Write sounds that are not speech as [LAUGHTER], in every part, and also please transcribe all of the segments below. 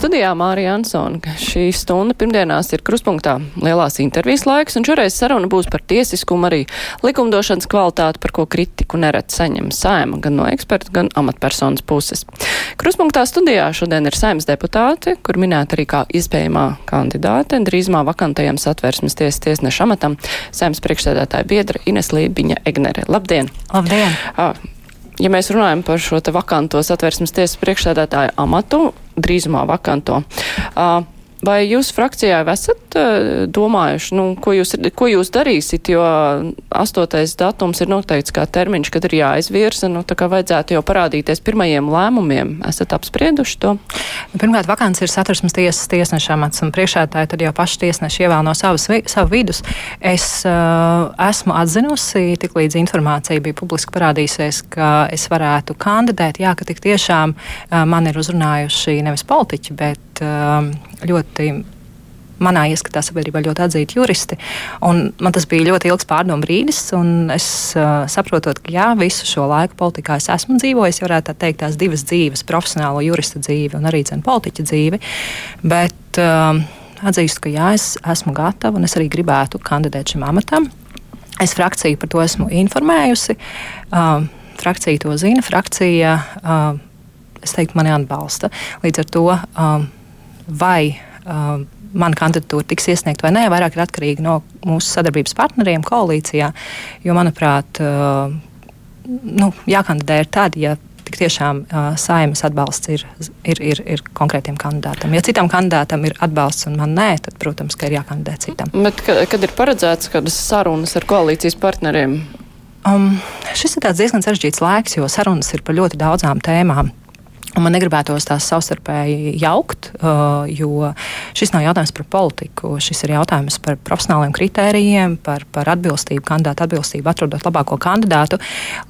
Studijā Mārija Ansona. Šī stunda pirmdienās ir kruspunktā lielās intervijas laiks, un šoreiz saruna būs par tiesiskumu arī likumdošanas kvalitāti, par ko kritiku nerad saņem saima gan no ekspertu, gan amatpersonas puses. Kruspunktā studijā šodien ir saimas deputāte, kur minēta arī kā iespējamā kandidāte drīzumā vakantajam satversmes tiesas tiesneša amatam saimas priekšsēdētāja biedra Ines Lībiņa Egnere. Labdien! Labdien! À, ja mēs runājam par šo te vakanto satversmes tiesas priekšsēdētāju amatu, drīzumā vakanto. Uh, Vai jūs frakcijā esat uh, domājuši, nu, ko, jūs, ko jūs darīsit, jo astotais datums ir noteikts kā termiņš, kad ir jāizvirza, nu, tā kā vajadzētu jau parādīties pirmajiem lēmumiem. Esat apsprieduši to? Pirmkārt, vakants ir satversmes tiesas tiesneša amats, un priekšētāji tad jau paši tiesneši ievēl no savas, savu vidus. Es uh, esmu atzinusi, tik līdz informācija bija publiski parādīsies, ka es varētu kandidēt, jā, ka tik tiešām uh, man ir uzrunājuši nevis politiķi, bet Um, ļoti manā ieskatā sabiedrībā ļoti atzīti juristi. Man tas bija ļoti ilgs pārdomu brīdis, un es uh, saprotu, ka jā, visu šo laiku politikā es esmu dzīvojis, varētu teikt, tās divas dzīves, profesionālo jurista dzīvi un arī cenu politiķa dzīvi. Bet uh, atzīstu, ka jā, es esmu gatava un es arī gribētu kandidēt šim amatam. Es frakciju par to esmu informējusi. Uh, frakcija to zina. Frakcija, uh, es teiktu, mani atbalsta. Līdz ar to. Uh, vai uh, mana kandidatūra tiks iesniegta vai nē, vairāk ir atkarīga no mūsu sadarbības partneriem koalīcijā. Jo, manuprāt, uh, nu, jākandidē ir tad, ja tik tiešām uh, saimnes atbalsts ir, ir, ir, ir konkrētiem kandidātam. Ja citam kandidātam ir atbalsts un man nē, tad, protams, ka ir jākandidē citam. Bet, kad, kad ir paredzēts kādas sarunas ar koalīcijas partneriem? Um, šis ir diezgan sarežģīts laiks, jo sarunas ir par ļoti daudzām tēmām. Un man negribētos tās savstarpēji jaukt, uh, jo šis nav jautājums par politiku. Šis ir jautājums par profesionāliem kritērijiem, par, par atbilstību, kandidātu atbilstību, atrodot labāko kandidātu.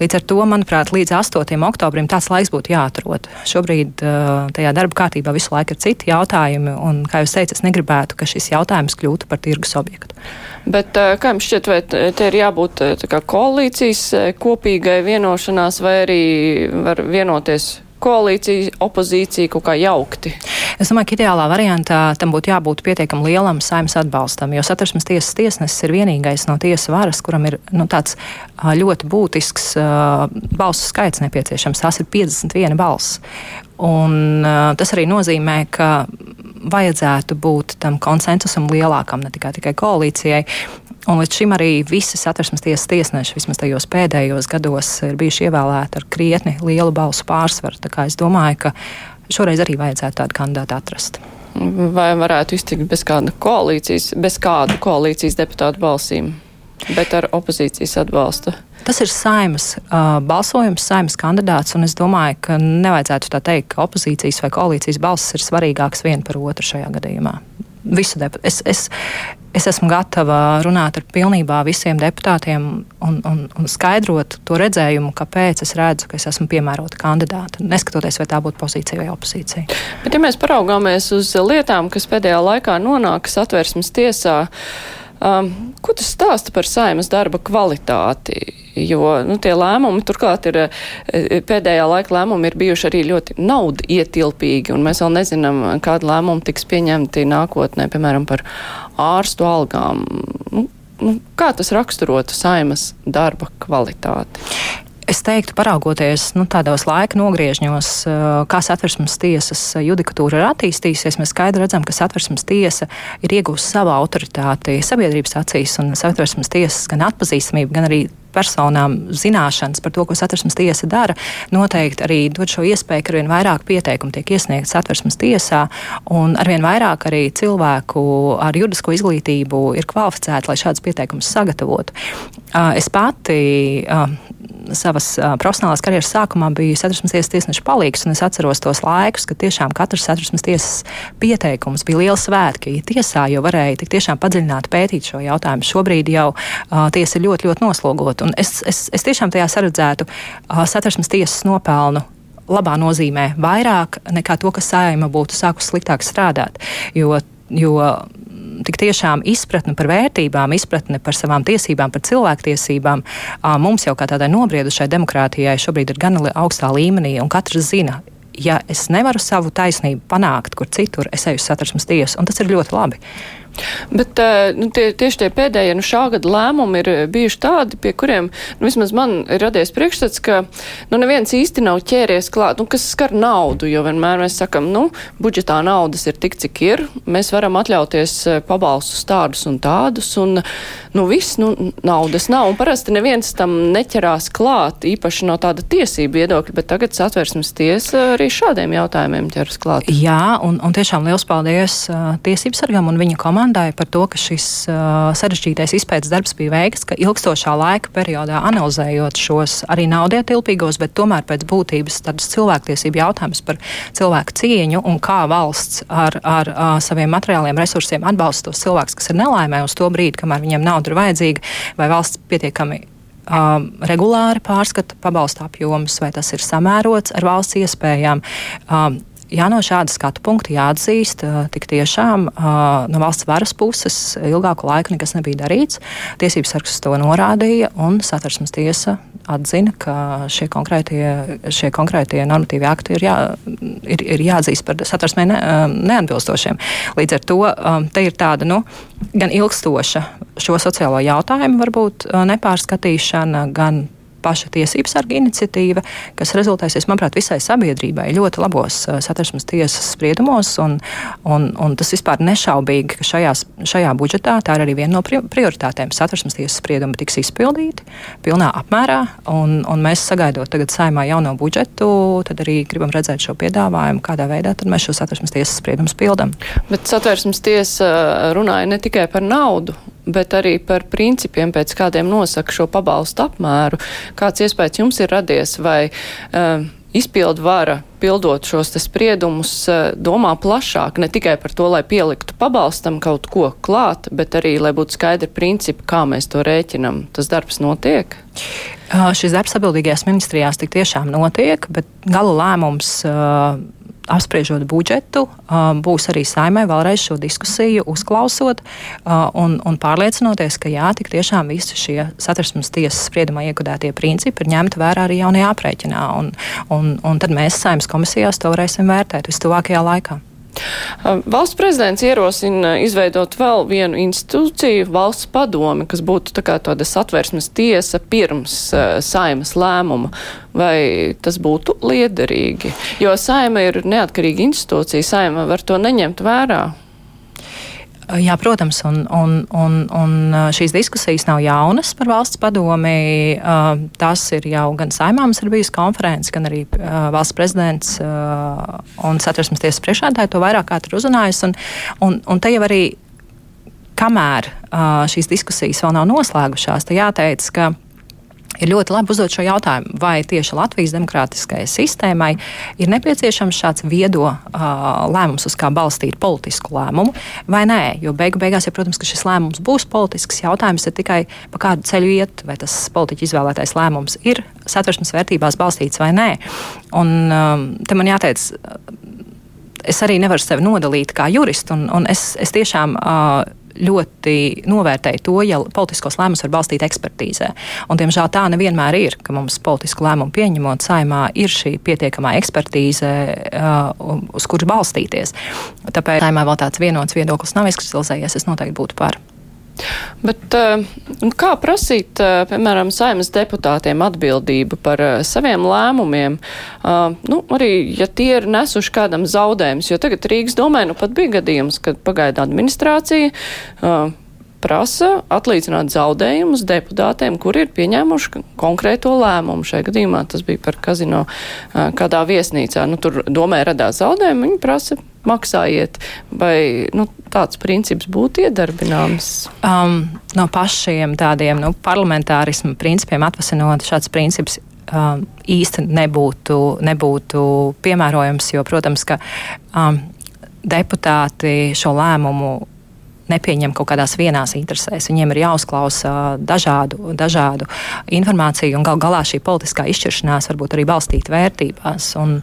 Līdz ar to, manuprāt, līdz 8. oktobrim tāds laiks būtu jāatrod. Šobrīd uh, tajā darba kārtībā visu laiku ir citi jautājumi, un, kā jūs teicat, es negribētu, ka šis jautājums kļūtu par tirgus objektu. Bet, uh, kā jums šķiet, vai te ir jābūt kā, koalīcijas kopīgai vienošanās, vai arī var vienoties? Koalīcija, opozīcija kaut kā jaukti? Es domāju, ka ideālā variantā tam būtu jābūt pietiekami lielam saimnes atbalstam, jo satversmes tiesas tiesnesis ir vienīgais no tiesas varas, kuram ir nu, tāds ļoti būtisks uh, balsu skaits nepieciešams. Tās ir 51 balss. Un, uh, tas arī nozīmē, ka vajadzētu būt tam konsensusam lielākam, ne tikai, tikai koalīcijai. Un līdz šim arī visi satversmes tiesas tiesneši, vismaz tajos pēdējos gados, ir bijuši ievēlēti ar krietni lielu balsu pārsvaru. Es domāju, ka šoreiz arī vajadzētu tādu kandidātu atrast. Vai varētu iztikt bez kāda koalīcijas, bez kādu koalīcijas deputātu balsīm, bet ar opozīcijas atbalstu? Tas ir saimas uh, balsojums, saimas kandidāts, un es domāju, ka nevajadzētu tā teikt, ka opozīcijas vai koalīcijas balss ir svarīgāks viena par otru šajā gadījumā. Visu deputātu. Es, es, es esmu gatava runāt ar pilnībā visiem deputātiem un, un, un skaidrot to redzējumu, kāpēc es redzu, ka es esmu piemērota kandidāta, neskatoties, vai tā būtu pozīcija vai opozīcija. Bet, ja mēs paraugāmies uz lietām, kas pēdējā laikā nonākas atversmes tiesā, um, ko tas stāsta par saimas darba kvalitāti? Jo nu, tie lēmumi, turklāt, ir eh, pēdējā laika lēmumi ir bijuši arī ļoti naudu ietilpīgi, un mēs vēl nezinām, kāda lēmuma tiks pieņemti nākotnē, piemēram, par ārstu algām. Nu, nu, kā tas raksturotu saimas darba kvalitāti? Es teiktu, paraugoties nu, tādos laika nogriežņos, eh, kā satversmes tiesas judikatūra ir attīstījusies, mēs skaidri redzam, ka satversmes tiesa ir iegūst savu autoritāti sabiedrības acīs, un satversmes tiesas gan atpazīstamību, gan arī personām zināšanas par to, ko satversmes tiesa dara, noteikti arī dod šo iespēju, ka arvien vairāk pieteikumu tiek iesniegts satversmes tiesā, un arvien vairāk arī cilvēku ar juridisko izglītību ir kvalificēti, lai šādus pieteikumus sagatavotu. Es pati savas profesionālās karjeras sākumā biju satversmes tiesas tiesneša palīgs, un es atceros tos laikus, kad tiešām katrs satversmes tiesas pieteikums bija liels svētki tiesā, jo varēja tik tiešām padziļināt pētīt šo jautājumu. Šobrīd jau uh, tiesa ir ļoti, ļoti noslogota, un es, es, es tiešām tajā saredzētu uh, satversmes tiesas nopelnu labā nozīmē vairāk nekā to, ka saima būtu sākusi sliktāk strādāt. Jo, jo tik tiešām izpratne par vērtībām, izpratne par savām tiesībām, par cilvēktiesībām mums jau kā tādai nobriedušai demokrātijai šobrīd ir gan augstā līmenī, un katrs zina, ja es nevaru savu taisnību panākt, kur citur, es eju uz satversmes tiesu, un tas ir ļoti labi. Bet eh, nu, tie, tieši tie pēdējie nu, šā gada lēmumi ir eh, bijuši tādi, pie kuriem nu, vismaz man ir radies priekšstats, ka nu, neviens īsti nav ķēries klāt, nu, kas skar naudu, jo vienmēr mēs sakam, nu, budžetā naudas ir tik, cik ir, mēs varam atļauties eh, pabalstus tādus un tādus, un nu, viss, nu, naudas nav, un parasti neviens tam neķerās klāt, īpaši no tāda tiesību viedokļa, bet tagad satversmes tiesa arī šādiem jautājumiem ķeras klāt. Jā, un, un tiešām liels paldies uh, tiesības sargam un viņa komandai komandai par to, ka šis uh, sarežģītais izpētes darbs bija veikts, ka ilgstošā laika periodā analizējot šos arī naudietilpīgos, bet tomēr pēc būtības tādus cilvēktiesību jautājumus par cilvēku cieņu un kā valsts ar, ar uh, saviem materiāliem resursiem atbalsta tos cilvēkus, kas ir nelaimē uz to brīdi, kamēr viņiem nauda ir vajadzīga, vai valsts pietiekami um, regulāri pārskata pabalstu apjomus, vai tas ir samērots ar valsts iespējām. Um, jā, no šāda skatu punkta jāatzīst, tik tiešām no valsts varas puses ilgāku laiku nekas nebija darīts. Tiesības sargs to norādīja, un satversmes tiesa atzina, ka šie konkrētie, šie konkrētie normatīvi akti ir, jā, ir, ir jāatzīst par satversmē ne, neatbilstošiem. Līdz ar to te ir tāda nu, gan ilgstoša šo sociālo jautājumu varbūt nepārskatīšana, gan paša tiesības sarga iniciatīva, kas rezultēsies, manuprāt, visai sabiedrībai ļoti labos satversmes tiesas spriedumos. Un, un, un tas vispār nešaubīgi, ka šajās, šajā budžetā tā ir arī viena no prioritātēm. Satversmes tiesas spriedumi tiks izpildīti pilnā apmērā, un, un mēs sagaidot tagad saimā jauno budžetu, tad arī gribam redzēt šo piedāvājumu, kādā veidā mēs šo satversmes tiesas spriedumus pildam. Bet satversmes tiesa runāja ne tikai par naudu, bet arī par principiem, pēc kādiem nosaka šo pabalstu apmēru. Kāds iespējas jums ir radies vai uh, izpildu vara, pildot šos spriedumus, uh, domā plašāk, ne tikai par to, lai pieliktu pabalstam kaut ko klāt, bet arī, lai būtu skaidri principi, kā mēs to rēķinam. Tas darbs notiek? Uh, šis darbs atbildīgajās ministrijās tik tiešām notiek, bet gala lēmums. Uh, apspriežot budžetu, būs arī saimē vēlreiz šo diskusiju uzklausot un, un pārliecinoties, ka jā, tik tiešām visi šie satversmes tiesas spriedumā iegudētie principi ir ņemti vērā arī jaunajā aprēķinā. Un, un, un tad mēs saimnes komisijās to varēsim vērtēt vistuvākajā laikā. Valsts prezidents ierosina izveidot vēl vienu institūciju, valsts padomi, kas būtu tā kā tāda satversmes tiesa pirms uh, saimas lēmuma. Vai tas būtu liederīgi? Jo saima ir neatkarīga institūcija, saima var to neņemt vērā. Jā, protams, un, un, un, un šīs diskusijas nav jaunas par valsts padomi. Tas ir jau gan saimāms ir bijusi konferences, gan arī valsts prezidents un satversmes tiesas priekšādāji to vairāk kārt ir uzrunājis. Un, un, un te jau arī, kamēr šīs diskusijas vēl nav noslēgušās, te jāteic, ka ir ļoti labi uzdot šo jautājumu, vai tieši Latvijas demokrātiskajai sistēmai ir nepieciešams šāds viedo uh, lēmums, uz kā balstīt politisku lēmumu, vai nē. Jo beigu beigās, ja, protams, šis lēmums būs politisks, jautājums ir tikai pa kādu ceļu iet, vai tas politiķa izvēlētais lēmums ir satversmes vērtībās balstīts vai nē. Un um, te man jāteic, es arī nevaru sevi nodalīt kā juristu, un, un es, es tiešām. Uh, ļoti novērtēju to, ja politiskos lēmumus var balstīt ekspertīzē. Un, diemžēl tā nevienmēr ir, ka mums politisku lēmumu pieņemot saimā ir šī pietiekamā ekspertīze, uh, uz kuras balstīties. Tāpēc saimā vēl tāds vienots viedoklis nav izkristalizējies. Es noteikti būtu par. Bet eh, kā prasīt, eh, piemēram, saimnes deputātiem atbildību par eh, saviem lēmumiem, nu, arī, ja tie ir nesuši kādam zaudējumus, jo tagad Rīgas domē, nu pat bija gadījums, kad pagaida administrācija prasa atlīdzināt zaudējumus deputātiem, kuri ir pieņēmuši konkrēto lēmumu. Šajā gadījumā tas bija par kazino kādā viesnīcā. Nu, tur domē radās zaudējumi, viņi prasa maksājiet. Vai nu, tāds princips būtu iedarbināms? Um, no pašiem tādiem nu, parlamentārismu principiem atvasinot šāds princips. Um, īsti nebūtu, nebūtu piemērojams, jo, protams, ka um, deputāti šo lēmumu nepieņem kaut kādās vienās interesēs. Viņiem ir jāuzklausa dažādu, dažādu informāciju, un gal galā šī politiskā izšķiršanās varbūt arī balstīta vērtībās. Un,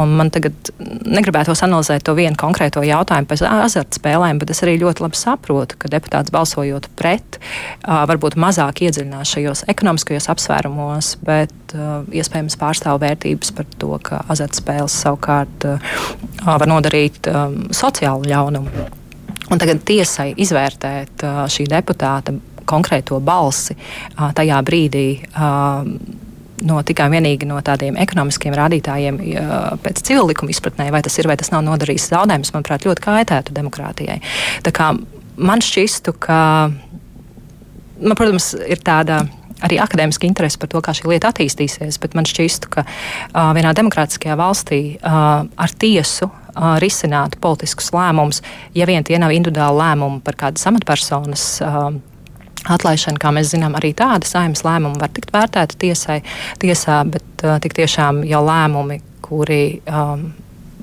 un man tagad negribētos analizēt to vienu konkrēto jautājumu par azartspēlēm, bet es arī ļoti labi saprotu, ka deputāts balsojot pret, varbūt mazāk iedziļinās šajos ekonomiskajos apsvērumos, bet iespējams pārstāv vērtības par to, ka azartspēles savukārt var nodarīt sociālu ļaunumu. Un tagad tiesai izvērtēt šī deputāta konkrēto balsi tajā brīdī no tikai un vienīgi no tādiem ekonomiskiem rādītājiem, pēc civil likuma izpratnē, vai tas ir vai tas nav nodarījis zaudējumus, manuprāt, ļoti kaitētu demokrātijai. Tā kā man šķistu, ka, man, protams, ir tāda arī akadēmiska interese par to, kā šī lieta attīstīsies, bet man šķistu, ka uh, vienā demokrātiskajā valstī uh, ar tiesu uh, risināt politiskus lēmumus, ja vien tie nav individuāli lēmumi par kādas amatpersonas. Uh, Atlaišana, kā mēs zinām, arī tāda saimnes lēmuma var tikt vērtēta tiesai, tiesā, bet uh, tik tiešām jau lēmumi, kuri um,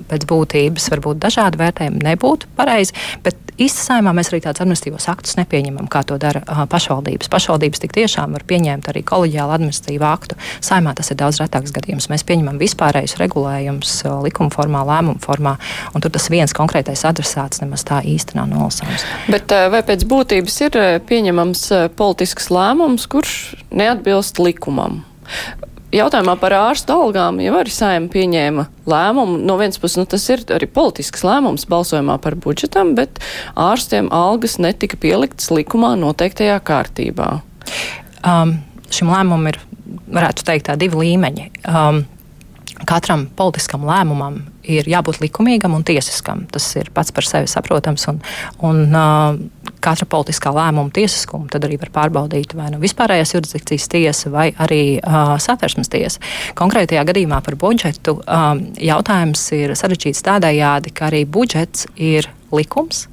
pēc būtības varbūt dažādi vērtējumi nebūtu pareizi, bet Īstenībā mēs arī tādus administratīvos aktus nepieņemam, kā to dara uh, pašvaldības. Pašvaldības tik tiešām var pieņemt arī kolēģiālu administratīvu aktu. Saimā tas ir daudz retāks gadījums. Mēs pieņemam vispārējus regulējumus uh, likuma formā, lēmuma formā, un tur tas viens konkrētais adresāts nemaz tā īsti nav nolasāms. Bet vai pēc būtības ir pieņemams politisks lēmums, kurš neatbilst likumam? Jautājumā par ārstu algām jau arī saima pieņēma lēmumu. No vienas puses, nu, tas ir arī politisks lēmums balsojumā par budžetam, bet ārstiem algas netika pieliktas likumā noteiktajā kārtībā. Um, šim lēmumam ir, varētu teikt, tā divi līmeņi. Um, katram politiskam lēmumam ir jābūt likumīgam un tiesiskam. Tas ir pats par sevi saprotams. Un, un, uh, katra politiskā lēmuma tiesiskumu tad arī var pārbaudīt vai nu vispārējās jurisdikcijas tiesa vai arī uh, satversmes tiesa. Konkrētajā gadījumā par budžetu um, jautājums ir sarežģīts tādējādi, ka arī budžets ir likums.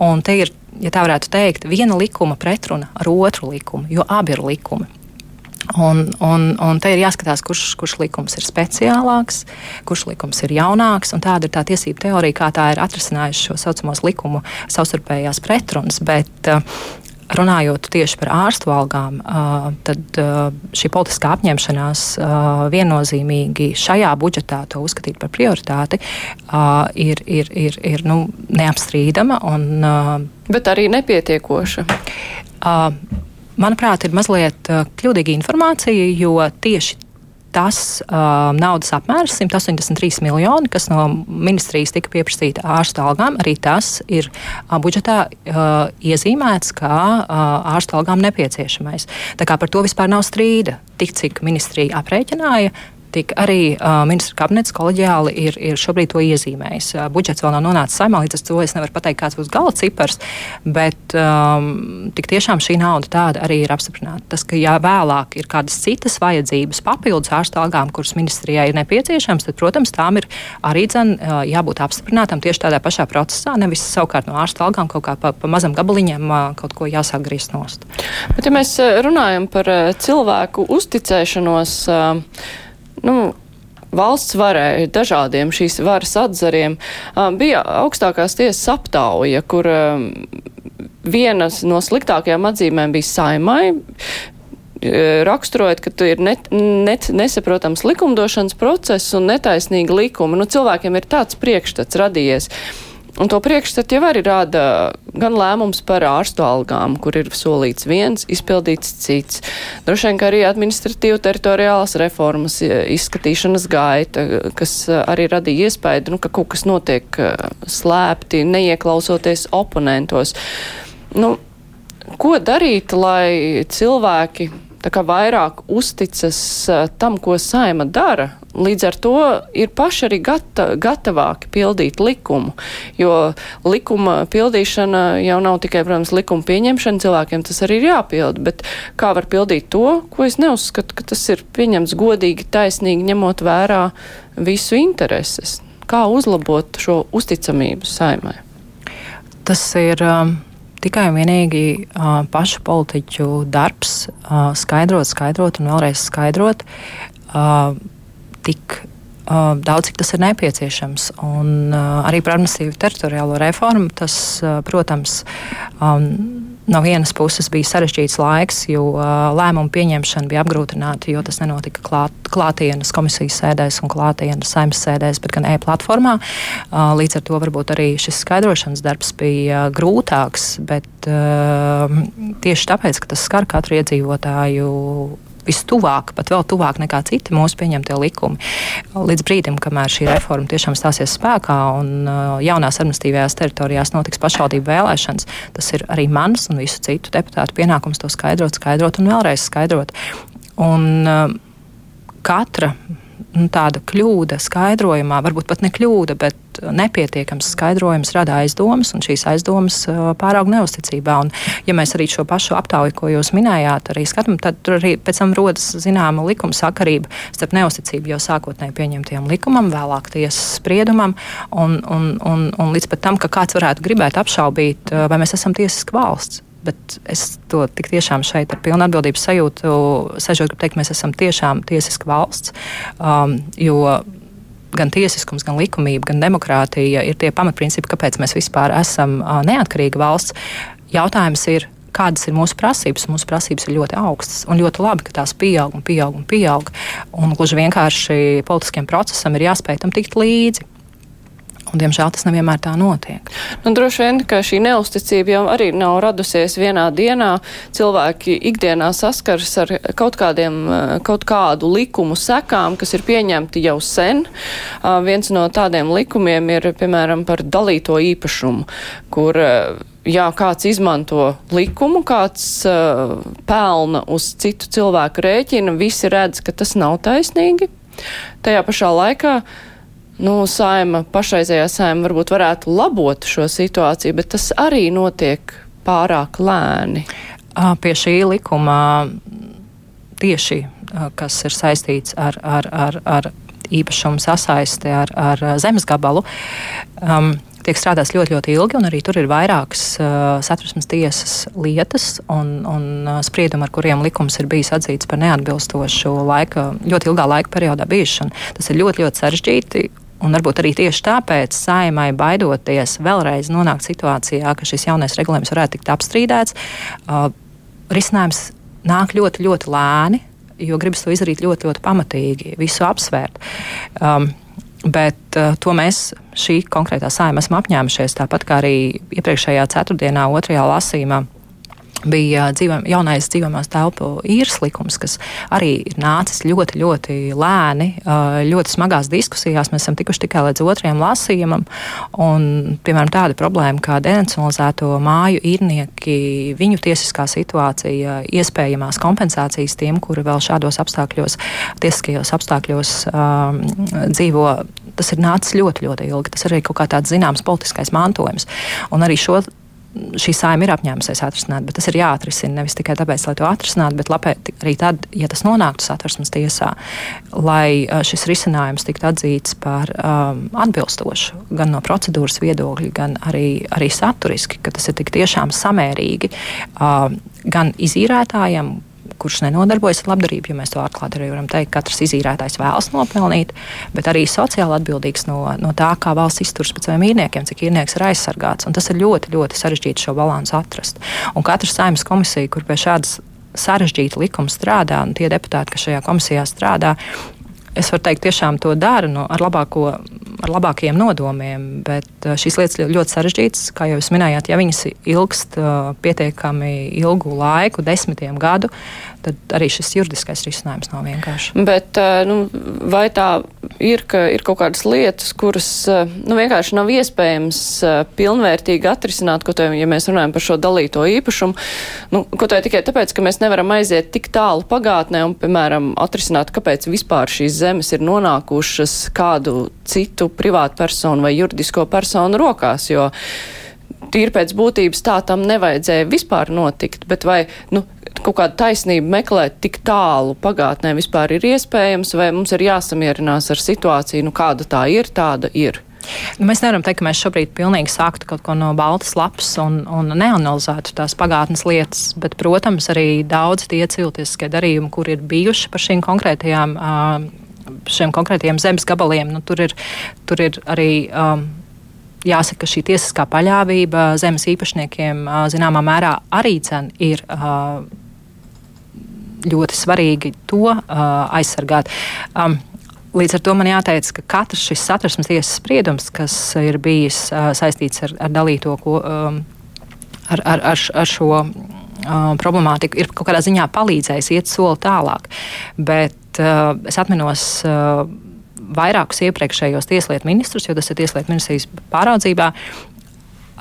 Un te ir, ja tā varētu teikt, viena likuma pretruna ar otru likumu, jo abi ir likumi. Un, un, un te ir jāskatās, kurš, kurš likums ir speciālāks, kurš likums ir jaunāks. Tāda ir tā tiesība teorija, kā tā ir atrisinājusi šo saucamos likumu savstarpējās pretrunas. Bet, uh, Runājot tieši par ārstu algām, uh, tad uh, šī politiskā apņemšanās viennozīmīgi šajā budžetā to uzskatīt par prioritāti ir, ir, ir, ir nu, neapstrīdama. Un, Bet arī nepietiekoša manuprāt, ir mazliet kļūdīga informācija, jo tieši tas uh, naudas apmērs, 183 miljoni, kas no ministrijas tika pieprasīta ārstu algām, arī tas ir uh, budžetā uh, iezīmēts kā uh, ārstu algām nepieciešamais. Tā kā par to vispār nav strīda. Tik cik ministrija aprēķināja, tik arī uh, ministra kabinets kolēģiāli ir, ir šobrīd to iezīmējis. Uh, budžets vēl nav nonācis saimā, līdz ar to es nevaru pateikt, kāds būs gala cipars, bet um, tik tiešām šī nauda tāda arī ir apstiprināta. Tas, ka ja vēlāk ir kādas citas vajadzības papildus ārstu algām, kuras ministrijai ir nepieciešams, tad, protams, tām ir arī dzen, uh, jābūt apstiprinātām tieši tādā pašā procesā, nevis savukārt no ārstu algām kaut kā pa, pa mazam gabaliņam uh, kaut ko jāsāk griezt nost. Bet, ja mēs runājam par cilvēku uzticēšanos, uh, nu, valsts varai, dažādiem šīs varas atzariem, bija augstākās tiesas aptauja, kur vienas no sliktākajām atzīmēm bija saimai, raksturojot, ka tu ir net, net, nesaprotams likumdošanas process un netaisnīga likuma. Nu, cilvēkiem ir tāds priekšstats radies. Un to priekšstatu jau arī rāda gan lēmums par ārstu algām, kur ir solīts viens, izpildīts cits. Droši vien, ka arī administratīva teritoriālas reformas izskatīšanas gaita, kas arī radīja iespēju, nu, ka kaut kas notiek slēpti, neieklausoties oponentos. Nu, ko darīt, lai cilvēki vairāk uzticas tam, ko saima dara. Līdz ar to ir paši arī gata, gatavāki pildīt likumu, jo likuma pildīšana jau nav tikai, protams, likuma pieņemšana, cilvēkiem tas arī ir jāpild, bet kā var pildīt to, ko es neuzskatu, ka tas ir pieņemts godīgi, taisnīgi, ņemot vērā visu intereses. Kā uzlabot šo uzticamību saimai? Tas ir. Um tikai un vienīgi uh, pašu politiķu darbs uh, skaidrot, skaidrot un vēlreiz skaidrot, uh, tik Uh, daudz cik tas ir nepieciešams. Un, uh, arī par administratīvu teritoriālo reformu tas, uh, protams, um, no vienas puses bija sarežģīts laiks, jo uh, lēmumu pieņemšana bija apgrūtināta, jo tas nenotika klāt, klātienes komisijas sēdēs un klātienes saimnes sēdēs, bet gan e-platformā. Uh, līdz ar to varbūt arī šis skaidrošanas darbs bija grūtāks, bet uh, tieši tāpēc, ka tas skar katru iedzīvotāju vistuvāk, pat vēl tuvāk nekā citi mūsu pieņemtie likumi. Līdz brīdim, kamēr šī reforma tiešām stāsies spēkā un uh, jaunās administratīvajās teritorijās notiks pašvaldību vēlēšanas, tas ir arī mans un visu citu deputātu pienākums to skaidrot, skaidrot un vēlreiz skaidrot. Un, uh, katra nu, tāda kļūda skaidrojumā, varbūt pat ne kļūda, bet nepietiekams skaidrojums rada aizdomas, un šīs aizdomas pāraug neusticībā. Un, ja mēs arī šo pašu aptauju, ko jūs minējāt, arī skatām, tad tur arī pēc tam rodas zināma likuma sakarība starp neusticību jau sākotnēji pieņemtajam likumam, vēlāk tiesas spriedumam, un, un, un, un līdz pat tam, ka kāds varētu gribēt apšaubīt, vai mēs esam tiesiska valsts. Bet es to tik tiešām šeit ar pilnu atbildības sajūtu sežot, gribu teikt, mēs esam tiešām tiesiska valsts. Um, jo gan tiesiskums, gan likumība, gan demokrātija ir tie pamatprincipi, kāpēc mēs vispār esam uh, neatkarīga valsts. Jautājums ir, kādas ir mūsu prasības. Mūsu prasības ir ļoti augstas un ļoti labi, ka tās pieaug un pieaug un pieaug. Un gluži vienkārši politiskiem procesam ir jāspēj tam tikt līdzi. Un, diemžēl tas nevienmēr tā notiek. Nu, droši vien, ka šī neusticība jau arī nav radusies vienā dienā. Cilvēki ikdienā saskars ar kaut, kādiem, eh, kaut kādu likumu sekām, kas ir pieņemti jau sen. Uh, viens no tādiem likumiem ir, piemēram, par dalīto īpašumu, kur uh, jā, kāds izmanto likumu, kāds uh, pelna uz citu cilvēku rēķina, visi redz, ka tas nav taisnīgi. Tajā pašā laikā uh, nu, saima, pašreizējā saima varbūt varētu labot šo situāciju, bet tas arī notiek pārāk lēni. Pie šī likuma tieši, kas ir saistīts ar, ar, ar, ar īpašumu sasaisti ar, ar zemes gabalu, um, tiek strādāts ļoti, ļoti ilgi, un arī tur ir vairākas uh, satversmes tiesas lietas un, un uh, spriedumi, ar kuriem likums ir bijis atzīts par neatbilstošu laika, ļoti ilgā laika periodā bijušanu. Tas ir ļoti, ļoti sarežģīti. Un varbūt arī tieši tāpēc saimai baidoties vēlreiz nonākt situācijā, ka šis jaunais regulējums varētu tikt apstrīdēts, uh, risinājums nāk ļoti, ļoti lēni, jo gribas to izdarīt ļoti, ļoti pamatīgi, visu apsvērt. Um, Bet uh, to mēs šī konkrētā saima esam apņēmušies, tāpat kā arī iepriekšējā ceturtdienā, otrajā lasījumā bija dzīvojam, jaunais dzīvojamās telpu īres likums, kas arī ir nācis ļoti, ļoti lēni, ļoti smagās diskusijās. Mēs esam tikuši tikai līdz otrajam lasījumam. Un, piemēram, tāda problēma kā denacionalizēto māju īrnieki, viņu tiesiskā situācija, iespējamās kompensācijas tiem, kuri vēl šādos apstākļos, tiesiskajos apstākļos um, dzīvo, tas ir nācis ļoti, ļoti ilgi. Tas ir arī kaut kā tāds zināms politiskais mantojums. Un arī šo šī saima ir apņēmusies atrisināt, bet tas ir jāatrisina. Nevis tikai tāpēc, lai to atrisinātu, bet lapēt, arī tad, ja tas nonāktu satversmes tiesā, lai šis risinājums tiktu atzīts par um, atbilstošu gan no procedūras viedokļa, gan arī, arī saturiski, ka tas ir tik tiešām samērīgi um, gan izīrētājiem, kurš nenodarbojas ar labdarību, jo mēs to atklāti arī varam teikt, katrs izīrētājs vēlas nopelnīt, bet arī sociāli atbildīgs no, no tā, kā valsts izturas pret saviem īrniekiem, cik īrnieks ir aizsargāts. Un tas ir ļoti, ļoti sarežģīti šo balansu atrast. Un katra saimnes komisija, kur pie šādas sarežģīta likuma strādā, un tie deputāti, kas šajā komisijā strādā, es varu teikt, tiešām to dara nu, ar, labāko, ar labākajiem nodomiem. Bet uh, šīs lietas ļoti sarežģītas. Kā jau jūs minējāt, ja viņas ilgst uh, pietiekami ilgu laiku, desmitiem gadu, tad arī šis juridiskais risinājums nav vienkāršs. Bet uh, nu, vai tā ir, ka ir kaut kādas lietas, kuras nu, vienkārši nav iespējams pilnvērtīgi atrisināt, ko tev, ja mēs runājam par šo dalīto īpašumu, nu, ko tev tikai tāpēc, ka mēs nevaram aiziet tik tālu pagātnē un, piemēram, atrisināt, kāpēc vispār šīs zemes ir nonākušas kādu citu privātu personu vai juridisko personu rokās, jo tīri pēc būtības tā tam nevajadzēja vispār notikt, bet vai, nu, kaut kādu taisnību meklēt tik tālu pagātnē vispār ir iespējams, vai mums ir jāsamierinās ar situāciju, nu, kāda tā ir, tāda ir. Nu, mēs nevaram teikt, ka mēs šobrīd pilnīgi sāktu kaut ko no baltas lapas un, un neanalizētu tās pagātnes lietas, bet, protams, arī daudz tie cilvēciskie darījumi, kur ir bijuši par šīm konkrētajām šiem konkrētiem zemes gabaliem, nu, tur, ir, tur ir arī. Um, Jāsaka, ka šī tiesiskā paļāvība zemes īpašniekiem zināmā mērā arī cen, ir ļoti svarīgi to uh, aizsargāt. Um, Līdz ar to man jāteic, ka katrs šis satversmes tiesas spriedums, kas ir bijis uh, saistīts ar, ar dalīto, ko, um, ar, ar, ar, ar šo uh, problemātiku, ir kaut kādā ziņā palīdzējis iet soli tālāk. Bet uh, es atminos. Uh, Vairākus iepriekšējos tieslietu ministrus, jo tas ir tieslietu ministrijas pāraudzībā,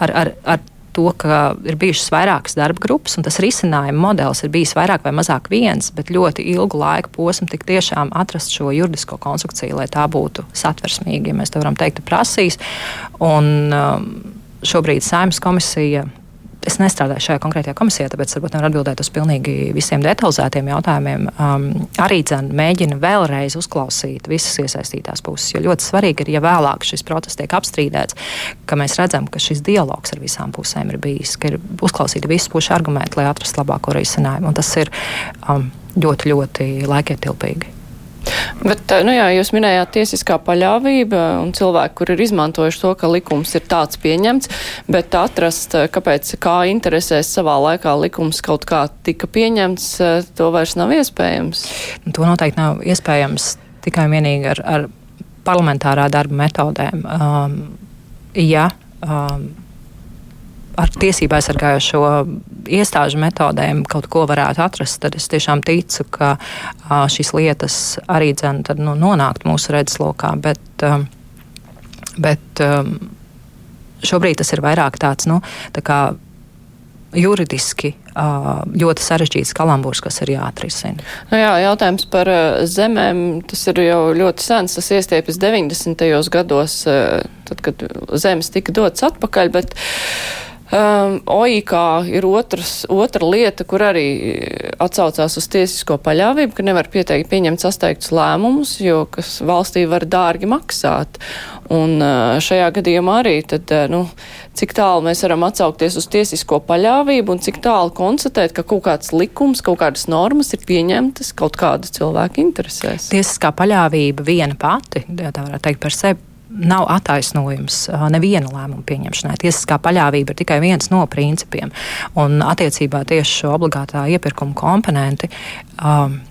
ar, ar, ar to, ka ir bijušas vairākas darba grupas, un tas risinājuma modelis ir bijis vairāk vai mazāk viens, bet ļoti ilgu laiku posmu tik tiešām atrast šo juridisko konstrukciju, lai tā būtu satversmīga, ja mēs to varam teikt, prasīs. Un, um, šobrīd Saimnes komisija es nestrādāju šajā konkrētajā komisijā, tāpēc varbūt nevaru atbildēt uz pilnīgi visiem detalizētiem jautājumiem. Um, arī dzen, mēģina vēlreiz uzklausīt visas iesaistītās puses, jo ļoti svarīgi ir, ja vēlāk šis process tiek apstrīdēts, ka mēs redzam, ka šis dialogs ar visām pusēm ir bijis, ka ir uzklausīti visu pušu argumenti, lai atrastu labāko risinājumu. Un tas ir um, ļoti, ļoti laikietilpīgi. Bet, eh, nu jā, jūs minējāt tiesiskā paļāvība un cilvēki, kur ir izmantojuši to, ka likums ir tāds pieņemts, bet atrast, eh, kāpēc, kā interesēs savā laikā likums kaut kā tika pieņemts, eh, to vairs nav iespējams. Nu, to noteikti nav iespējams tikai un vienīgi ar, ar parlamentārā darba metodēm. Um, ja, um, ar tiesību aizsargājošo iestāžu metodēm kaut ko varētu atrast, tad es tiešām ticu, ka šīs lietas arī dzen, tad, nu, nonākt mūsu redzeslokā. Bet, bet šobrīd tas ir vairāk tāds, nu, tā kā juridiski ļoti sarežģīts kalambūrs, kas ir jāatrisina. Nu jā, jautājums par zemēm, tas ir jau ļoti sens, tas iestiepjas 90. gados, tad, kad zemes tika dotas atpakaļ, bet Um, OIK ir otrs, otra lieta, kur arī atsaucās uz tiesisko paļāvību, ka nevar pieteikt pieņemt sasteigtus lēmumus, jo kas valstī var dārgi maksāt. Un uh, šajā gadījumā arī tad, uh, nu, cik tālu mēs varam atsaukties uz tiesisko paļāvību un cik tālu konstatēt, ka kaut kāds likums, kaut kādas normas ir pieņemtas kaut kāda cilvēka interesēs. Tiesiskā paļāvība viena pati, tā varētu teikt par sevi, nav attaisnojums neviena lēmuma pieņemšanai. Tiesiskā paļāvība ir tikai viens no principiem. Un attiecībā tieši šo obligātā iepirkuma komponenti. Um,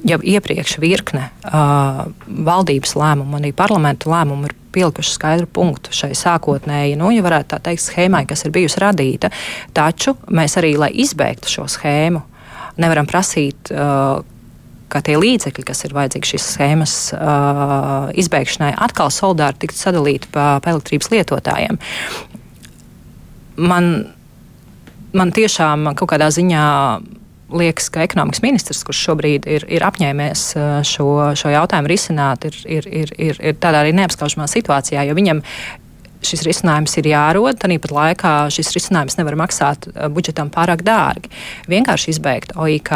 Jau iepriekš virkne uh, valdības lēmumu, arī parlamentu lēmumu ir pielikuši skaidru punktu šai sākotnēji, nu, ja varētu tā teikt, schēmai, kas ir bijusi radīta. Taču mēs arī, lai izbeigtu šo schēmu, nevaram prasīt, uh, ka tie līdzekļi, kas ir vajadzīgi šīs schēmas uh, izbeigšanai, atkal solidāri tiktu sadalīti pa, pa elektrības lietotājiem. Man, man tiešām kaut kādā ziņā liekas, ka ekonomikas ministrs, kurš šobrīd ir, ir apņēmies šo, šo jautājumu risināt, ir, ir, ir, ir, ir tādā arī neapskaužamā situācijā, jo viņam šis risinājums ir jārod. Tāpat laikā šis risinājums nevar maksāt budžetam pārāk dārgi. Vienkārši izbeigt OIK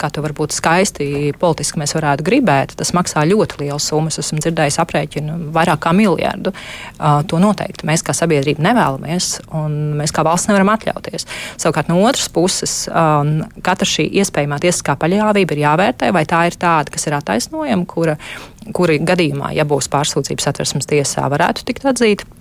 kā to varbūt skaisti politiski mēs varētu gribēt, tas maksā ļoti lielu summu. Es esmu dzirdējis aprēķinu vairāk kā miljardu. Uh, to noteikti mēs kā sabiedrība nevēlamies, un mēs kā valsts nevaram atļauties. Savukārt no otras puses, um, katra šī iespējamā tiesiskā paļāvība ir jāvērtē, vai tā ir tāda, kas ir attaisnojama, kura, kuri gadījumā, ja būs pārsūdzības atversmes tiesā, varētu tikt atzīta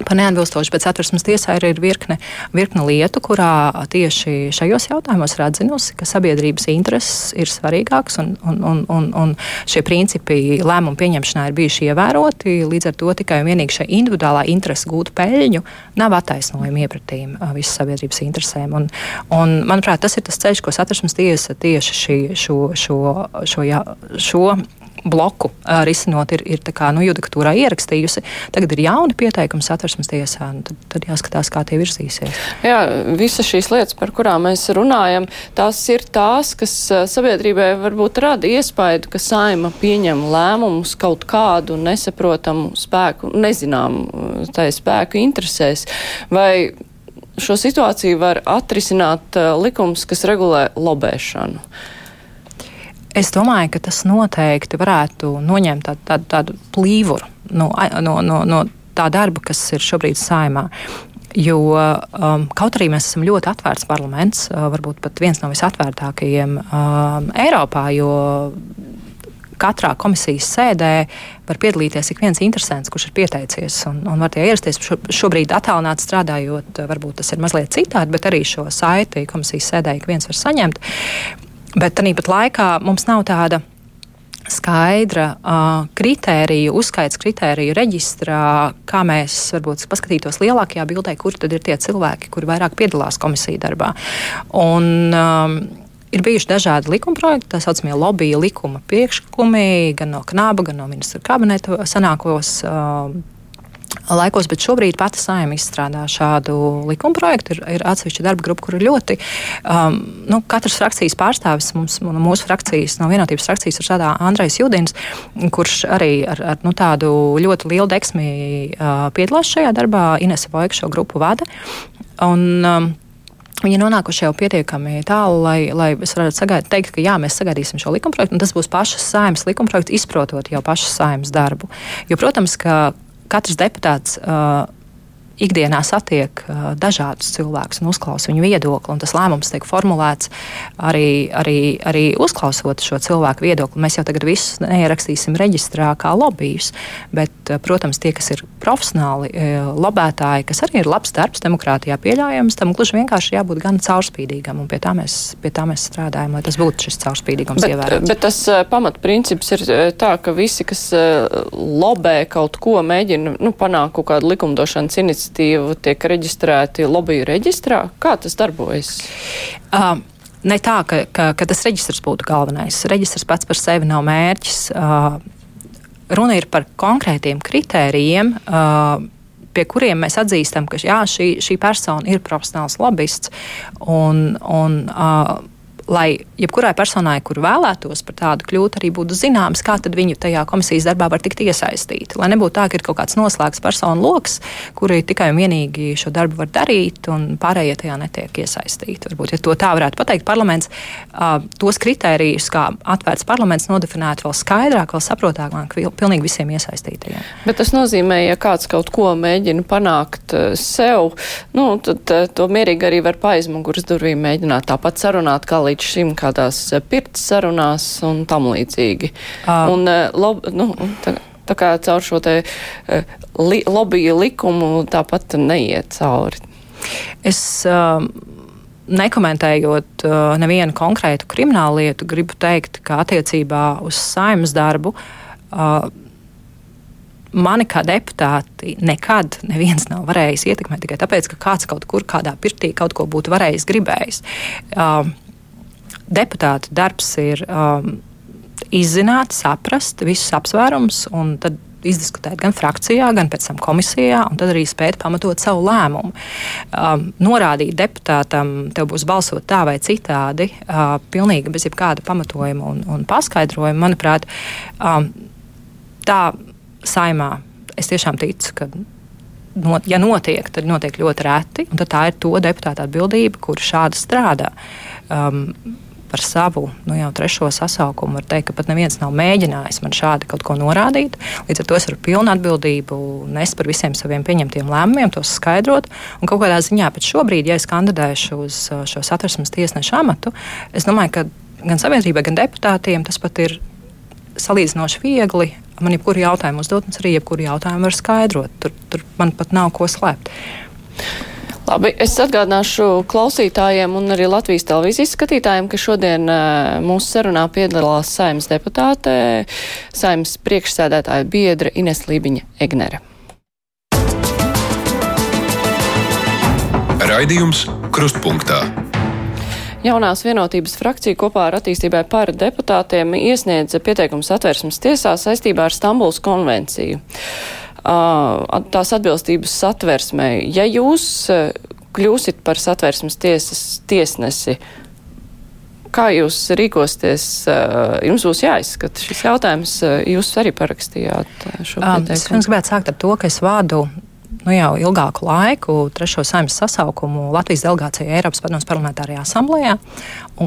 par neatbilstošu, bet satversmes tiesā ir, ir virkne, virkne lietu, kurā tieši šajos jautājumos ir atzinusi, ka sabiedrības intereses ir svarīgāks un, un, un, un, un šie principi lēmumu pieņemšanā ir bijuši ievēroti. Līdz ar to tikai un vienīgi šai individuālā interese gūt peļņu nav attaisnojumi iepratīm visas sabiedrības interesēm. Un, un, manuprāt, tas ir tas ceļš, ko satversmes tiesa tieši šī, šo, šo, šo, jā, šo bloku uh, risinot, ir, ir kā, nu, judikatūrā ierakstījusi. Tagad ir jauni pieteikumi satversmes tiesā, un tad, tad jāskatās, kā tie virzīsies. Jā, visas šīs lietas, par kurām mēs runājam, tās ir tās, kas sabiedrībai varbūt rada iespaidu, ka saima pieņem lēmumus kaut kādu nesaprotamu spēku, nezinām tai spēku interesēs. Vai šo situāciju var atrisināt likums, kas regulē lobēšanu? Es domāju, ka tas noteikti varētu noņemt tādu, tādu, tādu plīvuru no, no, no, no tā darba, kas ir šobrīd saimā. Jo um, kaut arī mēs esam ļoti atvērts parlaments, uh, varbūt pat viens no visatvērtākajiem um, Eiropā, jo katrā komisijas sēdē var piedalīties ik viens interesants, kurš ir pieteicies un, un var tie ierasties. Šo, šobrīd attālināti strādājot, varbūt tas ir mazliet citādi, bet arī šo saiti komisijas sēdē ik viens var saņemt. Bet tāpat laikā mums nav tāda skaidra uh, kritērija, uzskaits kritēriju reģistrā, kā mēs varbūt paskatītos lielākajā bildē, kur tad ir tie cilvēki, kuri vairāk piedalās komisiju darbā. Un, um, Ir bijuši dažādi likumprojekti, tā saucamie lobby likuma priekšlikumi, gan no Knāba, gan no ministra kabineta sanākos uh, laikos, bet šobrīd pati saima izstrādā šādu likumprojektu. Ir, ir atsevišķa darba grupa, kur ir ļoti. Um, nu, katras frakcijas pārstāvis, mums, mūsu frakcijas, no vienotības frakcijas, ir šādā Andrejs Judins, kurš arī ar, ar nu, tādu ļoti lielu deksmi uh, piedalās šajā darbā. Inese Vojka šo grupu vada. Un, um, Viņi ir nonākuši jau pietiekami tālu, lai, lai es varētu sagaidīt, teikt, ka jā, mēs sagaidīsim šo likumprojektu, un tas būs pašas saimnes likumprojekts, izprotot jau pašas saimnes darbu. Jo, protams, ka katrs deputāts. Uh, ikdienā satiek uh, dažādus cilvēkus un uzklausa viņu viedokli. Tas lēmums tiek formulēts arī, arī, arī uzklausot šo cilvēku viedokli. Mēs jau tagad visus neierakstīsim reģistrā kā lobbyus, bet, uh, protams, tie, kas ir profesionāli uh, lobētāji, kas arī ir labs darbs, demokrātijā pieļaujams, tam gluži vienkārši jābūt gan caurspīdīgam. Pie tā, mēs, pie tā mēs strādājam, lai tas būtu šis caurspīdīgums bet, ievērots. Bet tas uh, pamatprincips ir tā, ka visi, kas uh, lobē kaut ko, mēģina nu, panākt kaut kādu likumdošanas iniciatīvu iniciatīvu tiek reģistrēti lobby reģistrā? Kā tas darbojas? Um. Ne tā, ka, ka, ka tas reģistrs būtu galvenais. Reģistrs pats par sevi nav mērķis. Uh, runa ir par konkrētiem kritērijiem, uh, pie kuriem mēs atzīstam, ka jā, šī, šī persona ir profesionāls lobbyists. Un, un, uh, lai jebkurai personai, kur vēlētos par tādu kļūt, arī būtu zināms, kā viņu tajā komisijas darbā var tikt iesaistīti. Lai nebūtu tā, ka ir kaut kāds noslēgts personu lokus, kuri tikai un vienīgi šo darbu var darīt, un pārējie tajā netiek iesaistīti. Varbūt, ja to tā varētu pateikt, parlaments tos kritērijus, kā atvērts parlaments, nodefinētu vēl skaidrāk, vēl saprotamāk pilnīgi visiem iesaistītajiem. Bet tas nozīmē, ja kāds kaut ko mēģina panākt sev, nu, tad to mierīgi arī var pa aizmugures durvīm mēģināt tāpat sarunāt, kā līdz šim kādās eh, pirts sarunās un tam līdzīgi. Uh. Un, eh, lob, nu, tā, tā kā caur šo te eh, li, lobby likumu tāpat neiet cauri. Es, uh, Nekomentējot uh, nevienu konkrētu kriminālu lietu, gribu teikt, ka attiecībā uz saimnes darbu uh, mani kā deputāti nekad neviens nav varējis ietekmēt tikai tāpēc, ka kāds kaut kur kādā pirtī kaut ko būtu varējis gribējis. Uh, deputāta darbs ir um, izzināt, saprast visus apsvērumus un tad izdiskutēt gan frakcijā, gan pēc tam komisijā, un tad arī spēt pamatot savu lēmumu. Um, norādīt deputātam, tev būs balsot tā vai citādi, uh, pilnīgi bez jebkāda pamatojuma un, un paskaidrojuma, manuprāt, um, tā saimā es tiešām ticu, ka. Not, ja notiek, tad notiek ļoti reti, un tā ir to deputāta atbildība, kur šādi strādā. Um, par savu nu, jau trešo sasaukumu var teikt, ka pat neviens nav mēģinājis man šādi kaut ko norādīt. Līdz ar to es varu pilnu atbildību nest par visiem saviem pieņemtiem lēmumiem, tos skaidrot. Un kaut kādā ziņā pat šobrīd, ja es kandidēšu uz uh, šo satversmes tiesnešu amatu, es domāju, ka gan sabiedrībai, gan deputātiem tas pat ir salīdzinoši viegli. Man jebkuru jautājumu uzdot, arī jebkuru jautājumu var skaidrot. Tur, tur man pat nav ko slēpt. Labi, es atgādināšu klausītājiem un arī Latvijas televīzijas skatītājiem, ka šodien mūsu sarunā piedalās saimnes deputāte, saimnes priekšsēdētāja biedra Ines Lībiņa Egnere. Raidījums Krustpunktā. Jaunās vienotības frakcija kopā ar attīstībai par deputātiem iesniedza pieteikums atvērsmes tiesā saistībā ar Stambuls konvenciju tās atbilstības satversmē. Ja jūs kļūsit par satversmes tiesas tiesnesi, kā jūs rīkosties? Jums būs jāizskata šis jautājums. Jūs arī parakstījāt šo pieteikumu. Es gribētu sākt ar to, ka es vādu nu, jau ilgāku laiku trešo saimnes sasaukumu Latvijas delegācijā Eiropas Padomus parlamentārajā asamblējā.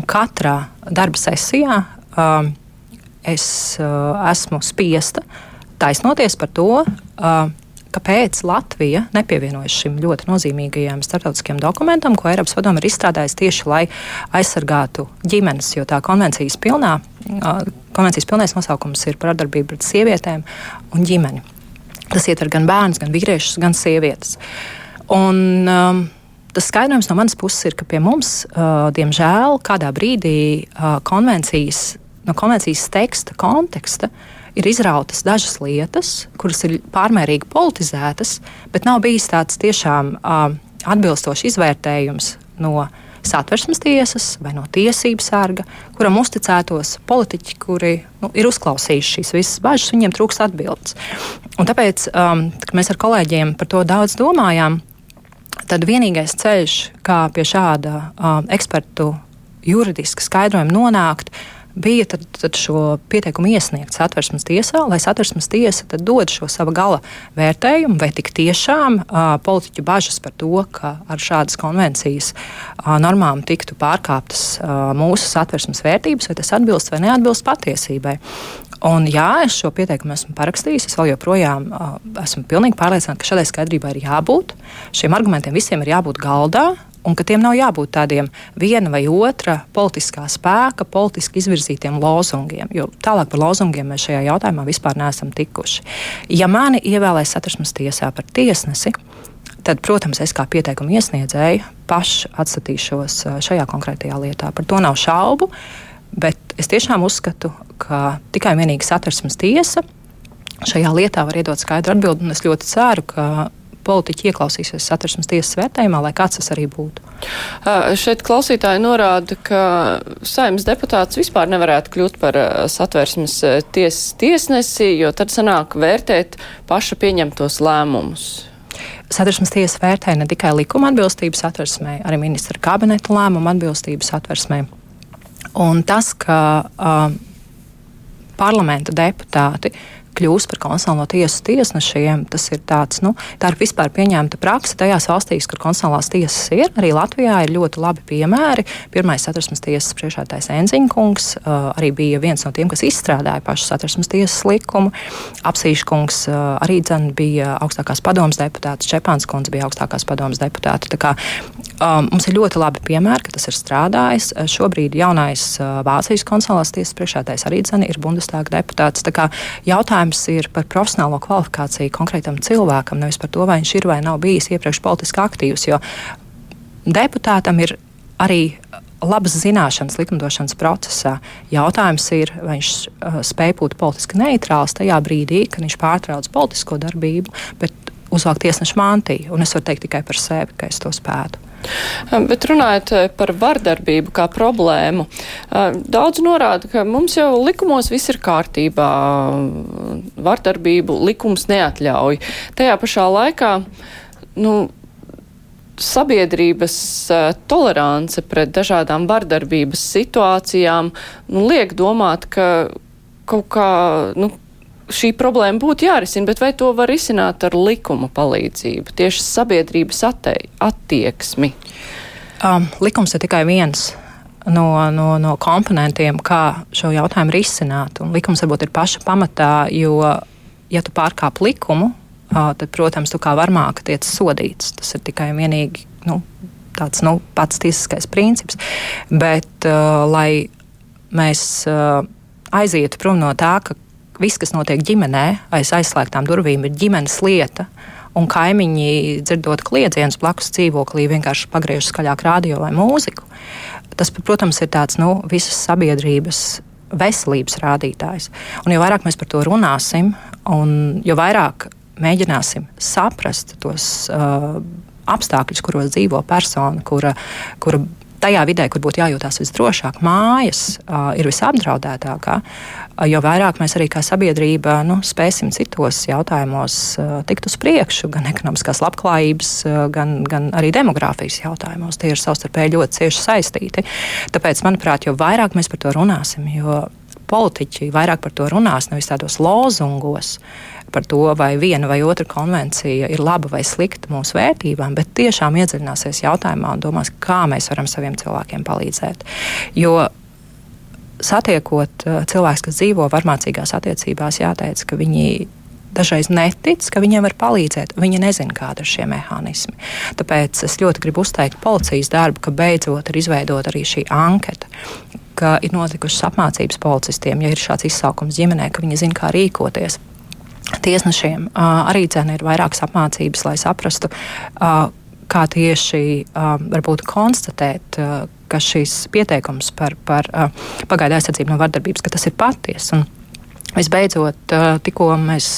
Katrā darba sesijā um, es uh, esmu spiesta taisnoties par to, kāpēc Latvija nepievienojas šim ļoti nozīmīgajam starptautiskajam dokumentam, ko Eiropas Padome ir izstrādājusi tieši lai aizsargātu ģimenes, jo tā konvencijas pilnā, konvencijas pilnais nosaukums ir par darbību pret sievietēm un ģimeni. Tas ietver gan bērnus, gan vīriešus, gan sievietes. Un, um, tas skaidrojums no manas puses ir, ka pie mums, uh, diemžēl, kādā brīdī uh, konvencijas, no konvencijas teksta konteksta ir izrautas dažas lietas, kuras ir pārmērīgi politizētas, bet nav bijis tāds tiešām uh, atbilstošs izvērtējums no satversmes tiesas vai no tiesību sarga, kuram uzticētos politiķi, kuri nu, ir uzklausījuši šīs visas bažas, viņiem trūkst atbildes. Un tāpēc, um, mēs ar kolēģiem par to daudz domājām, tad vienīgais ceļš, kā pie šāda um, ekspertu juridiska skaidrojuma nonākt, bija tad, tad šo pieteikumu iesniegt satversmes tiesā, lai satversmes tiesa dod šo savu gala vērtējumu, vai tik tiešām uh, politiķu bažas par to, ka ar šādas konvencijas uh, normām tiktu pārkāptas uh, mūsu satversmes vērtības, vai tas atbilst vai neatbilst patiesībai. Un, jā, es šo pieteikumu esmu parakstījis. Es joprojām uh, esmu pilnīgi pārliecināta, ka šādai skaidrībai ir jābūt. Šiem argumentiem visiem ir jābūt galdā un ka tiem nav jābūt tādiem viena vai otra politiskā spēka, politiski izvirzītiem lozungiem. Jo tālāk par lozungiem mēs šajā jautājumā vispār neesam tikuši. Ja mani ievēlēs satversmes tiesā par tiesnesi, tad, protams, es kā pieteikumu iesniedzēju paši atstatīšos šajā konkrētajā lietā. Par to nav šaubu, bet es tiešām uzskatu, ka tikai un vienīgi satversmes tiesa šajā lietā var iedot skaidru atbildi, un es ļoti ceru, ka politiķi ieklausīsies satversmes tiesas vērtējumā, lai kāds tas arī būtu. Uh, šeit klausītāji norāda, ka saimnes deputāts vispār nevarētu kļūt par satversmes tiesas tiesnesi, jo tad sanāk vērtēt paša pieņemtos lēmumus. Satversmes tiesa vērtē ne tikai likuma atbilstību satversmē, arī ministra kabineta lēmumu atbilstību satversmē. Un tas, ka uh, parlamenta deputāti kļūst par konstitucionālo tiesu tiesnešiem, tas ir tāds, nu, tā ir vispār pieņemta praksa tajās valstīs, kur konstitucionālās tiesas ir. Arī Latvijā ir ļoti labi piemēri. Pirmais satversmes tiesas priekšētājs Enziņkungs uh, arī bija viens no tiem, kas izstrādāja pašu satversmes tiesas likumu. Apsīškungs uh, arī dzen bija augstākās padomas deputāts, Čepāns kundze bija augstākās padomas deputāta. Tā kā, um, mums ir ļoti labi piemēri, ka tas ir strādājis. Uh, šobrīd jaunais uh, Vācijas konstitucionālās tiesas priekšētājs arī dzen ir Bundestāga deputāts. Tā kā jautājums jautājums ir par profesionālo kvalifikāciju konkrētam cilvēkam, nevis par to, vai viņš ir vai nav bijis iepriekš politiski aktīvs. Jo deputātam ir arī labas zināšanas likumdošanas procesā. Jautājums ir, vai viņš uh, spēj būt politiski neitrāls tajā brīdī, kad viņš pārtrauc politisko darbību, bet uzvelk tiesneša mantiju. Un es varu teikt tikai par sevi, ka es to spētu. Bet runājot par vardarbību kā problēmu, daudz norāda, ka mums jau likumos viss ir kārtībā. Vardarbību likums neatļauj. Tajā pašā laikā, nu, sabiedrības tolerance pret dažādām vardarbības situācijām nu, liek domāt, ka kaut kā nu, šī problēma būtu jārisina, bet vai to var risināt ar likuma palīdzību, tieši sabiedrības attei, attieksmi? Um, likums ir tikai viens. No, no, no komponentiem, kā šo jautājumu risināt. Un likums varbūt ir paša pamatā, jo, ja tu pārkāp likumu, uh, tad, protams, tu kā varmāka tiec sodīts. Tas ir tikai un vienīgi nu, tāds nu, pats tiesiskais princips. Bet, uh, lai mēs uh, aizietu prom no tā, ka viss, kas notiek ģimenē, aiz aizslēgtām durvīm, ir ģimenes lieta. Un kaimiņi dzirdot kliedzienus blakus dzīvoklī, vienkārši pagriež skaļāk radio vai mūziku. Tas, protams, ir tāds nu, visas sabiedrības veselības rādītājs. Un jo vairāk mēs par to runāsim, un jo vairāk mēģināsim saprast tos uh, apstākļus, kuros dzīvo persona, kura, kura tajā vidē, kur būtu jājūtās visdrošāk, mājas uh, ir visapdraudētākā, uh, jo vairāk mēs arī kā sabiedrība nu, spēsim citos jautājumos uh, tikt uz priekšu, gan ekonomiskās labklājības, uh, gan, gan arī demogrāfijas jautājumos. Tie ir savstarpēji ļoti cieši saistīti. Tāpēc, manuprāt, jo vairāk mēs par to runāsim, jo politiķi vairāk par to runās, nevis tādos lozungos par to, vai viena vai otra konvencija ir laba vai slikta mūsu vērtībām, bet tiešām iedziļināsies jautājumā un domās, kā mēs varam saviem cilvēkiem palīdzēt. Jo satiekot uh, cilvēkus, kas dzīvo varmācīgās attiecībās, jāteic, ka viņi dažreiz netic, ka viņiem var palīdzēt. Viņi nezina, kāda ir šie mehānismi. Tāpēc es ļoti gribu uzteikt policijas darbu, ka beidzot ir izveidota arī šī anketa. Ir notikušas apmācības policistiem, ja ir šāds izsaukums ģimenē, ka viņi zina, kā rīkoties. Tiesnešiem arī dzēna ir vairākas apmācības, lai saprastu, kā tieši varbūt konstatēt, ka šis pieteikums par, par pagaidu aizsardzību no vardarbības, ka tas ir patiesa. Visbeidzot, tikko mēs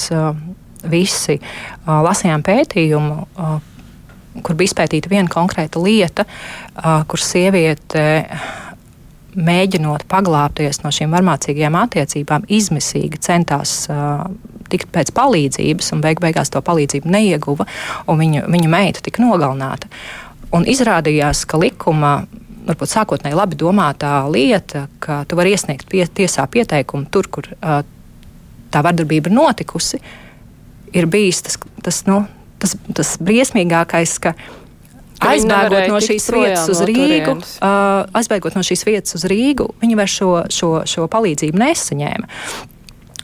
visi lasījām pētījumu, kur bija izpētīta viena konkrēta lieta, kur sieviete mēģinot paglāpties no šīm varmācīgajām attiecībām, izmisīgi centās uh, tikt pēc palīdzības, un beig beigās to palīdzību neieguva, un viņa, viņa meita tika nogalināta. Un izrādījās, ka likuma varbūt sākotnēji labi domātā lieta, ka tu vari iesniegt pie, tiesā pieteikumu tur, kur uh, tā vardarbība ir notikusi, ir bijis tas, tas, nu, tas, tas briesmīgākais, ka aizbēgot no šīs vietas uz no Rīgu, uh, aizbēgot no šīs vietas uz Rīgu, viņi vairs šo, šo, šo palīdzību nesaņēma.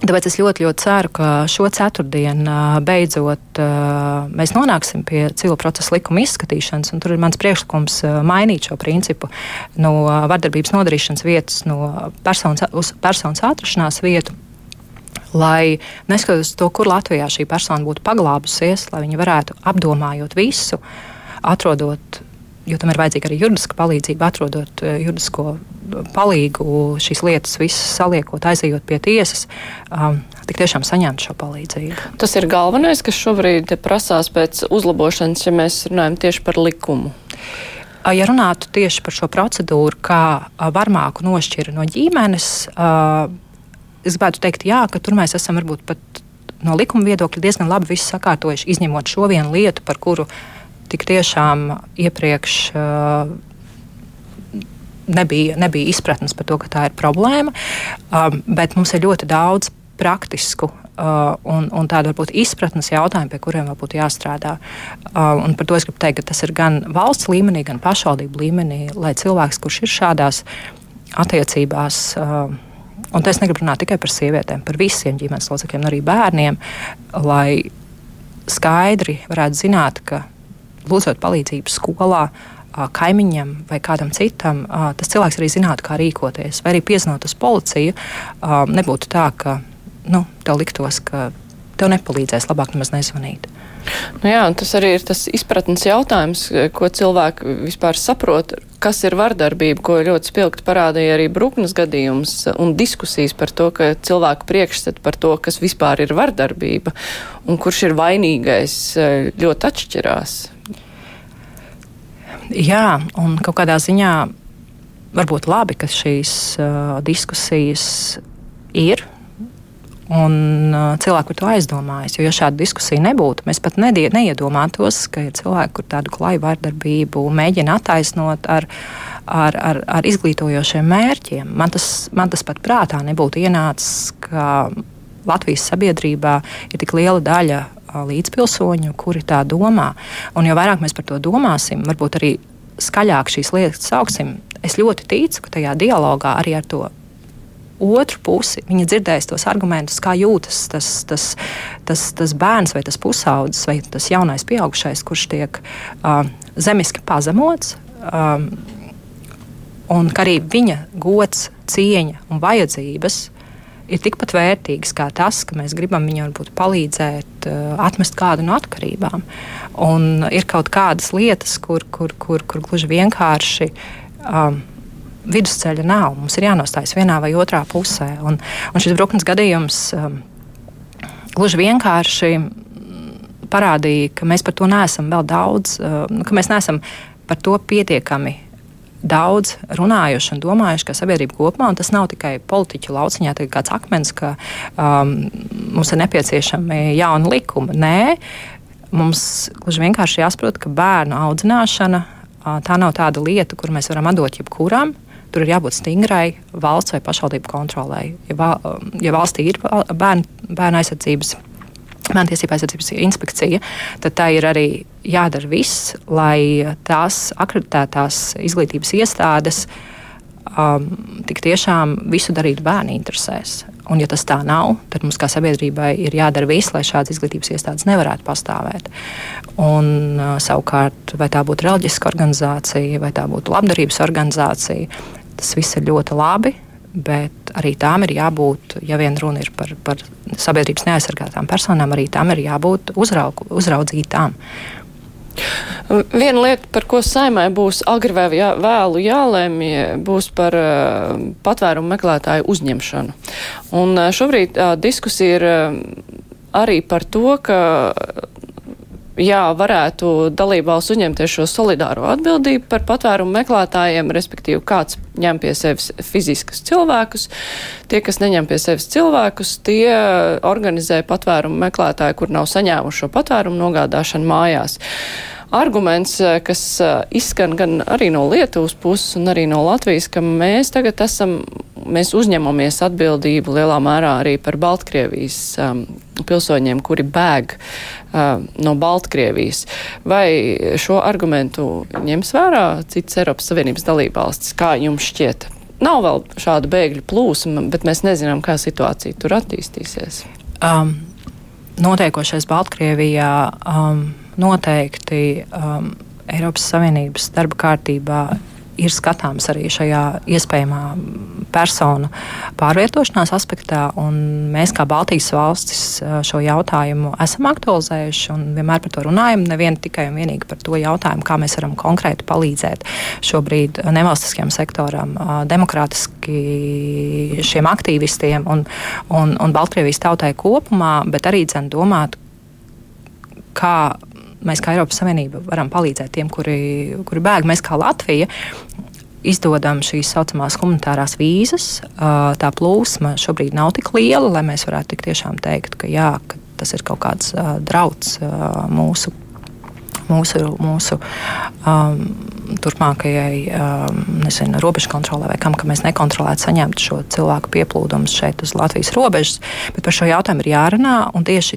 Tāpēc es ļoti, ļoti ceru, ka šo ceturtdienu beidzot mēs nonāksim pie civil procesa likuma izskatīšanas. Tur ir mans priekšlikums mainīt šo principu no vardarbības nodarīšanas vietas, no personas uz personas atrašanās vietu lai neskatoties to, kur Latvijā šī persona būtu paglābusies, lai viņi varētu apdomājot visu, atrodot, jo tam ir vajadzīga arī juridiska palīdzība, atrodot eh, juridisko palīgu, šīs lietas visas saliekot, aizejot pie tiesas. Um, Tik tiešām saņemt šo palīdzību. Tas ir galvenais, kas šobrīd prasās pēc uzlabošanas, ja mēs runājam tieši par likumu. Ja runātu tieši par šo procedūru, kā varmāku nošķira no ģimenes, es gribētu teikt, jā, ka tur mēs esam varbūt pat no likuma viedokļa diezgan labi sakārtojuši, izņemot šo vienu lietu, par kuru tik tiešām iepriekš uh, nebija, nebija izpratnes par to, ka tā ir problēma. Um, bet mums ir ļoti daudz praktisku uh, un, un tādu varbūt izpratnes jautājumu, pie kuriem vēl būtu jāstrādā. Uh, par to es gribu teikt, ka tas ir gan valsts līmenī, gan pašvaldību līmenī, lai cilvēks, kurš ir šādās attiecībās, uh, Un es negribu runāt tikai par sievietēm, par visiem ģimenes locekļiem, arī bērniem, lai skaidri varētu zināt, ka lūdzot palīdzību skolā, kaimiņam vai kādam citam, tas cilvēks arī zinātu, kā rīkoties. Vai arī piezinot uz policiju, nebūtu tā, ka nu, tev liktos, ka tev nepalīdzēs, labāk nemaz nezvanīt. Nu jā, tas arī ir tas izpratnes jautājums, ko cilvēki vispār saprot, kas ir vardarbība, ko ļoti spilgti parādīja arī Bruknes gadījums un diskusijas par to, ka cilvēku priekšstat par to, kas vispār ir vardarbība un kurš ir vainīgais, ļoti atšķirās. Jā, un kaut kādā ziņā varbūt labi, ka šīs uh, diskusijas ir Un uh, cilvēki par to aizdomājas. Jo, ja šāda diskusija nebūtu, mēs pat nedie, neiedomātos, ka ir cilvēki, kur tādu klaju vardarbību mēģina attaisnot ar, ar, ar, ar izglītojošiem mērķiem. Man tas, man tas pat prātā nebūtu ienācis, ka Latvijas sabiedrībā ir tik liela daļa līdzpilsoņu, kuri tā domā. Un jo vairāk mēs par to domāsim, varbūt arī skaļāk šīs lietas sauksim, es ļoti ticu, ka tajā dialogā arī ar to otru pusi. Viņa dzirdēs tos argumentus, kā jūtas tas, tas, tas, tas bērns vai tas pusaudzis vai tas jaunais pieaugušais, kurš tiek uh, zemiski pazemots. Um, un ka arī viņa gods, cieņa un vajadzības ir tikpat vērtīgas kā tas, ka mēs gribam viņam palīdzēt, uh, atmest kādu no atkarībām. Un ir kaut kādas lietas, kur, kur, kur, kur gluži vienkārši. Um, vidusceļa nav. Mums ir jānostājas vienā vai otrā pusē. Un, un šis bruknes gadījums um, gluži vienkārši parādīja, ka mēs par to neesam vēl daudz, uh, ka mēs neesam par to pietiekami daudz runājuši un domājuši, ka sabiedrība kopumā, un tas nav tikai politiķu lauciņā, tā kāds akmens, ka um, mums ir nepieciešami jauni likumi. Nē, mums gluži vienkārši jāsaprot, ka bērnu audzināšana uh, tā nav tāda lieta, kur mēs varam atdot jebkuram. Tur ir jābūt stingrai valsts vai pašvaldību kontrolē. Ja, val, ja valstī ir bērnu, bērnu aizsardzības Bērnu tiesību aizsardzības inspekcija, tad tā ir arī jādara viss, lai tās akreditētās izglītības iestādes um, tik tiešām visu darītu bērnu interesēs. Un, ja tas tā nav, tad mums kā sabiedrībai ir jādara viss, lai šādas izglītības iestādes nevarētu pastāvēt. Un, uh, savukārt, vai tā būtu reliģiska organizācija, vai tā būtu labdarības organizācija, tas viss ir ļoti labi. Bet arī tām ir jābūt, ja vien runa ir par, par sabiedrības neaizsargātām personām, arī tām ir jābūt uzraug, uzraudzītām. Viena lieta, par ko saimai būs agri vai jā, vēlu jālēmj, būs par uh, patvērumu meklētāju uzņemšanu. Un uh, šobrīd uh, diskusija ir uh, arī par to, ka jā, varētu dalībvalsts uzņemties šo solidāro atbildību par patvērumu meklētājiem, respektīvi kāds ņem pie sevis fiziskus cilvēkus. Tie, kas neņem pie sevis cilvēkus, tie organizē patvērumu meklētāju, kur nav saņēmuši šo patvērumu nogādāšanu mājās. Arguments, kas izskan gan arī no Lietuvas puses un arī no Latvijas, ka mēs tagad esam, mēs uzņemamies atbildību lielā mērā arī par Baltkrievijas um, pilsoņiem, kuri bēg uh, no Baltkrievijas. Vai šo argumentu ņems vērā citas Eiropas Savienības dalībvalstis? Kā jums šķiet? Nav vēl šāda bēgļu plūsma, bet mēs nezinām, kā situācija tur attīstīsies. Um, notiekošais Baltkrievijā um, noteikti um, Eiropas Savienības darba kārtībā ir skatāms arī šajā iespējamā personu pārvietošanās aspektā. Mēs, kā Baltijas valstis, šo jautājumu esam aktualizējuši un vienmēr par to runājam. Nevienu tikai un vienīgi par to jautājumu, kā mēs varam konkrēti palīdzēt šobrīd nevalstiskajam sektoram, demokrātiski šiem aktīvistiem un, un, un Baltkrievijas tautai kopumā, bet arī dzen domāt, kā mēs kā Eiropas Savienība varam palīdzēt tiem, kuri, kuri bēg. Mēs kā Latvija izdodam šīs tā saucamās humanitārās vīzas. Tā plūsma šobrīd nav tik liela, lai mēs varētu tik tiešām teikt, ka, jā, ka tas ir kaut kāds drauds mūsu. Mūsu, mūsu um, turpmākajai um, nezinu, robežu kontrolē, vai kam, ka mēs nekontrolētu saņemt šo cilvēku pieplūdumu šeit uz Latvijas robežas. Bet par šo jautājumu ir jārunā. Tieši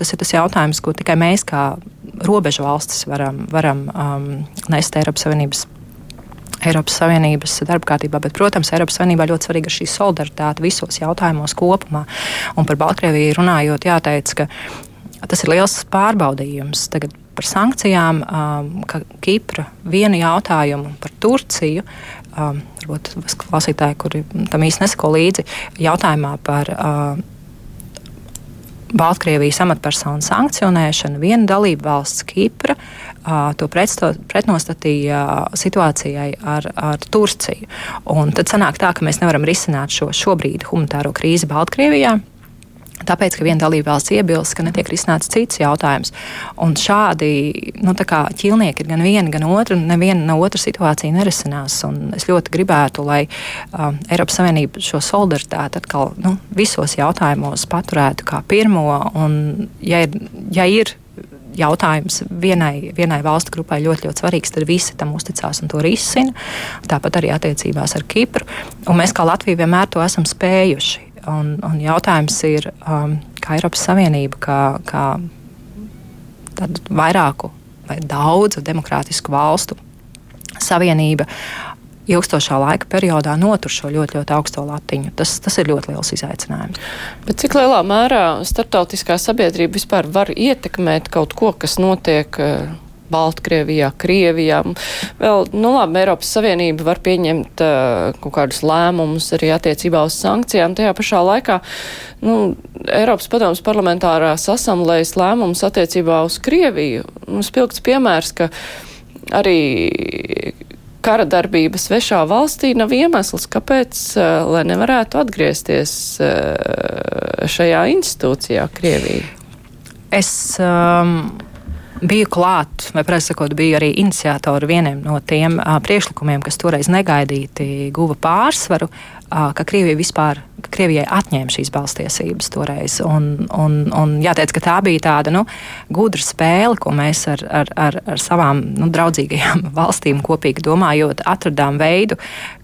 tas ir tas jautājums, ko tikai mēs, kā robežu valstis, varam, varam um, nest Eiropas Savienības. Eiropas Savienības darba kārtībā, bet, protams, Eiropas Savienībā ļoti svarīga ir šī solidaritāte visos jautājumos kopumā. Un par Baltkrieviju runājot, jāteic, ka tas ir liels pārbaudījums. Tagad par sankcijām, um, ka Kipra vienu jautājumu par Turciju. Um, varbūt klausītāji, kuri tam īsti nesako līdzi, jautājumā par uh, Baltkrievijas amatpersonu sankcionēšana, viena dalība valsts Kipra to pretnostatīja situācijai ar, ar Turciju. Un tad sanāk tā, ka mēs nevaram risināt šo šobrīd humanitāro krīzi Baltkrievijā. Tāpēc, ka viena dalībvalsts iebilst, ka netiek risināts cits jautājums. Un šādi nu, ķīlnieki ir gan viena, gan otra, un neviena no otras situācija nerisinās. Un es ļoti gribētu, lai um, Eiropas Savienība šo solidaritāti atkal nu, visos jautājumos paturētu kā pirmo. Un, ja ir, ja ir jautājums vienai, vienai valstu grupai ļoti, ļoti svarīgs, tad visi tam uzticās un to risina. Tāpat arī attiecībās ar Kipru. Un mēs kā Latvija vienmēr to esam spējuši. Un, un jautājums ir, um, kā Eiropas Savienība, kā, kā tādu vairāku vai daudzu demokrātisku valstu savienība ilgstošā laika periodā notur šo ļoti, ļoti augsto latiņu. Tas, tas ir ļoti liels izaicinājums. Bet cik lielā mērā starptautiskā sabiedrība vispār var ietekmēt kaut ko, kas notiek Baltkrievijā, Krievijā. Vēl, nu labi, Eiropas Savienība var pieņemt uh, kaut kādus lēmumus arī attiecībā uz sankcijām. Tajā pašā laikā, nu, Eiropas padomas parlamentārās asamblējas lēmums attiecībā uz Krieviju. Nu, spilgts piemērs, ka arī kara darbība svešā valstī nav iemesls, kāpēc, uh, lai nevarētu atgriezties uh, šajā institūcijā Krievija. Es um, biju klāt, vai precīzāk sakot, biju arī iniciatori vienam no tiem uh, priekšlikumiem, kas toreiz negaidīti guva pārsvaru, uh, ka Krievija vispār, ka Krievijai atņēma šīs balstiesības toreiz. Un, un, un jāteic, ka tā bija tāda nu, gudra spēle, ko mēs ar, ar, ar, ar savām nu, draudzīgajām [LAUGHS] valstīm kopīgi domājot, atradām veidu,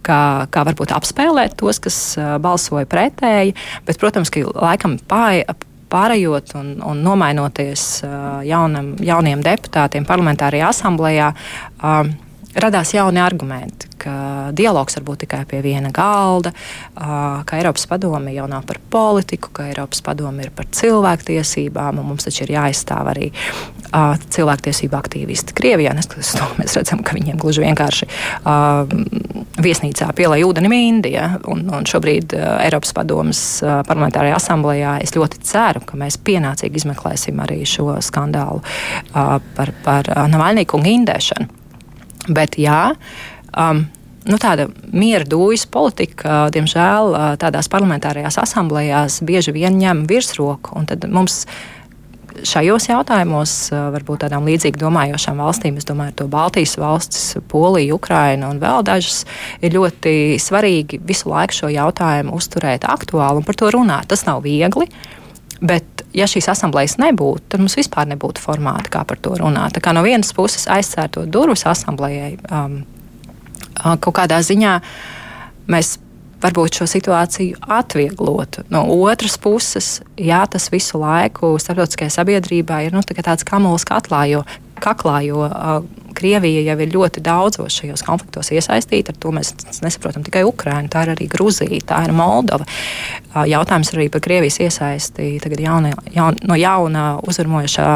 kā, kā varbūt apspēlēt tos, kas balsoja pretēji. Bet, protams, ka laikam pāri pārējot un, un nomainoties jaunam, jauniem deputātiem parlamentārajā asamblējā, radās jauni argumenti, ka dialogs var būt tikai pie viena galda, ka Eiropas padome jau nav par politiku, ka Eiropas padome ir par cilvēktiesībām, un mums taču ir jāizstāv arī cilvēktiesību aktīvisti Krievijā. Neskatoties to, mēs redzam, ka viņiem gluži vienkārši viesnīcā pielai ūdeni Indija, un, un šobrīd Eiropas padomas parlamentārajā asamblējā es ļoti ceru, ka mēs pienācīgi izmeklēsim arī šo skandālu par, par Navaļnīku un indēšanu. Bet jā, um, nu, tāda miera dūjas politika, diemžēl, tādās parlamentārajās asamblējās bieži vien ņem virsroku. Tad mums šajos jautājumos, varbūt tādām līdzīgi domājošām valstīm, es domāju, to Baltijas valstis, Polija, Ukraina un vēl dažas, ir ļoti svarīgi visu laiku šo jautājumu uzturēt aktuāli un par to runāt. Tas nav viegli. Bet, ja šīs asamblejas nebūtu, tad mums vispār nebūtu formāta, kā par to runāt. Tā kā no vienas puses aizsērto durvis asamblējai um, kaut kādā ziņā mēs varbūt šo situāciju atvieglotu. No otras puses, jā, tas visu laiku starptautiskajai sabiedrībai ir nu, tā tāds kamuls katlā, jo, kaklā, jo uh, Krievija jau ir ļoti daudzos šajos konfliktos iesaistīta. Ar to mēs nesaprotam tikai Ukraiņu, tā ir arī Gruzija, tā ir Moldova. Jautājums arī par Krievijas iesaisti tagad jauna, jaun, no jauna uzvarmojošā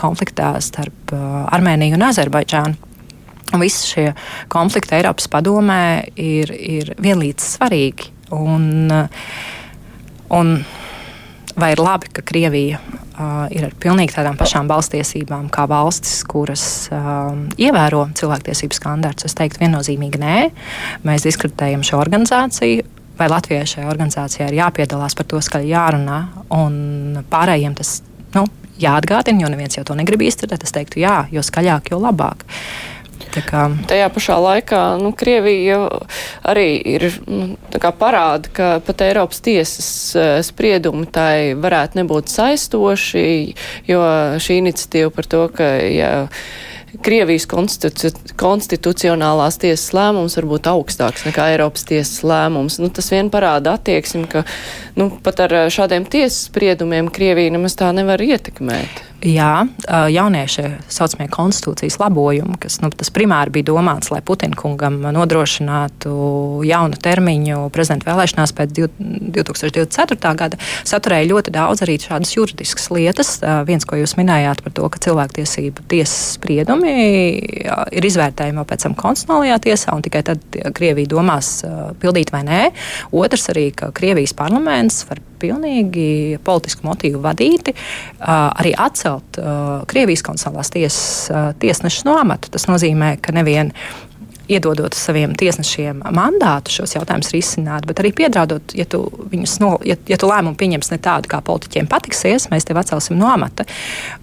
konfliktā starp Armēniju un Azerbaidžānu. Visi šie konflikti Eiropas padomē ir, ir vienlīdz svarīgi. Un, un vai ir labi, ka Krievija uh, ir ar pilnīgi tādām pašām balstiesībām kā valstis, kuras uh, ievēro cilvēktiesību standartus? Es teiktu, viennozīmīgi nē. Mēs diskreditējam šo organizāciju. Vai Latvijai šajā organizācijā ir jāpiedalās par to skaļi jārunā, un pārējiem tas nu, jāatgādina, jo neviens jau to negrib izturēt. Es teiktu, jā, jo skaļāk, jo labāk. Uh, Kā... Tajā pašā laikā nu, Krievija arī ir nu, parāda, ka pat Eiropas tiesas uh, spriedumi tai varētu nebūt saistoši, jo šī iniciatīva par to, ka ja, Krievijas konstitu konstitucionālās tiesas lēmums var būt augstāks nekā Eiropas tiesas lēmums. Nu, tas vien parāda attieksmi, ka nu, pat ar šādiem tiesas spriedumiem Krievija nemaz tā nevar ietekmēt. Jā, jaunieši saucamie konstitūcijas labojumi, kas nu, primāri bija domāts, lai Putinkungam nodrošinātu jaunu termiņu prezidenta vēlēšanās pēc 2024. gada, saturēja ļoti daudz arī šādas juridiskas lietas. Viens, ko jūs minējāt par to, ka cilvēktiesību tiesas spriedumi ir izvērtējumi pēc tam konstitucionālajā tiesā, un tikai tad Krievija domās pildīt vai nē. Otrs arī, ka Krievijas parlaments var pilnīgi politisku motīvu vadīti, arī atcelt Krievijas konstitucionālās tiesas tiesnešu no amata. Tas nozīmē, ka nevien iedodot saviem tiesnešiem mandātu šos jautājumus risināt, bet arī piedraudot, ja tu, no, ja, ja tu lēmumu pieņems ne tādu, kā politiķiem patiksies, mēs tevi atcelsim no amata.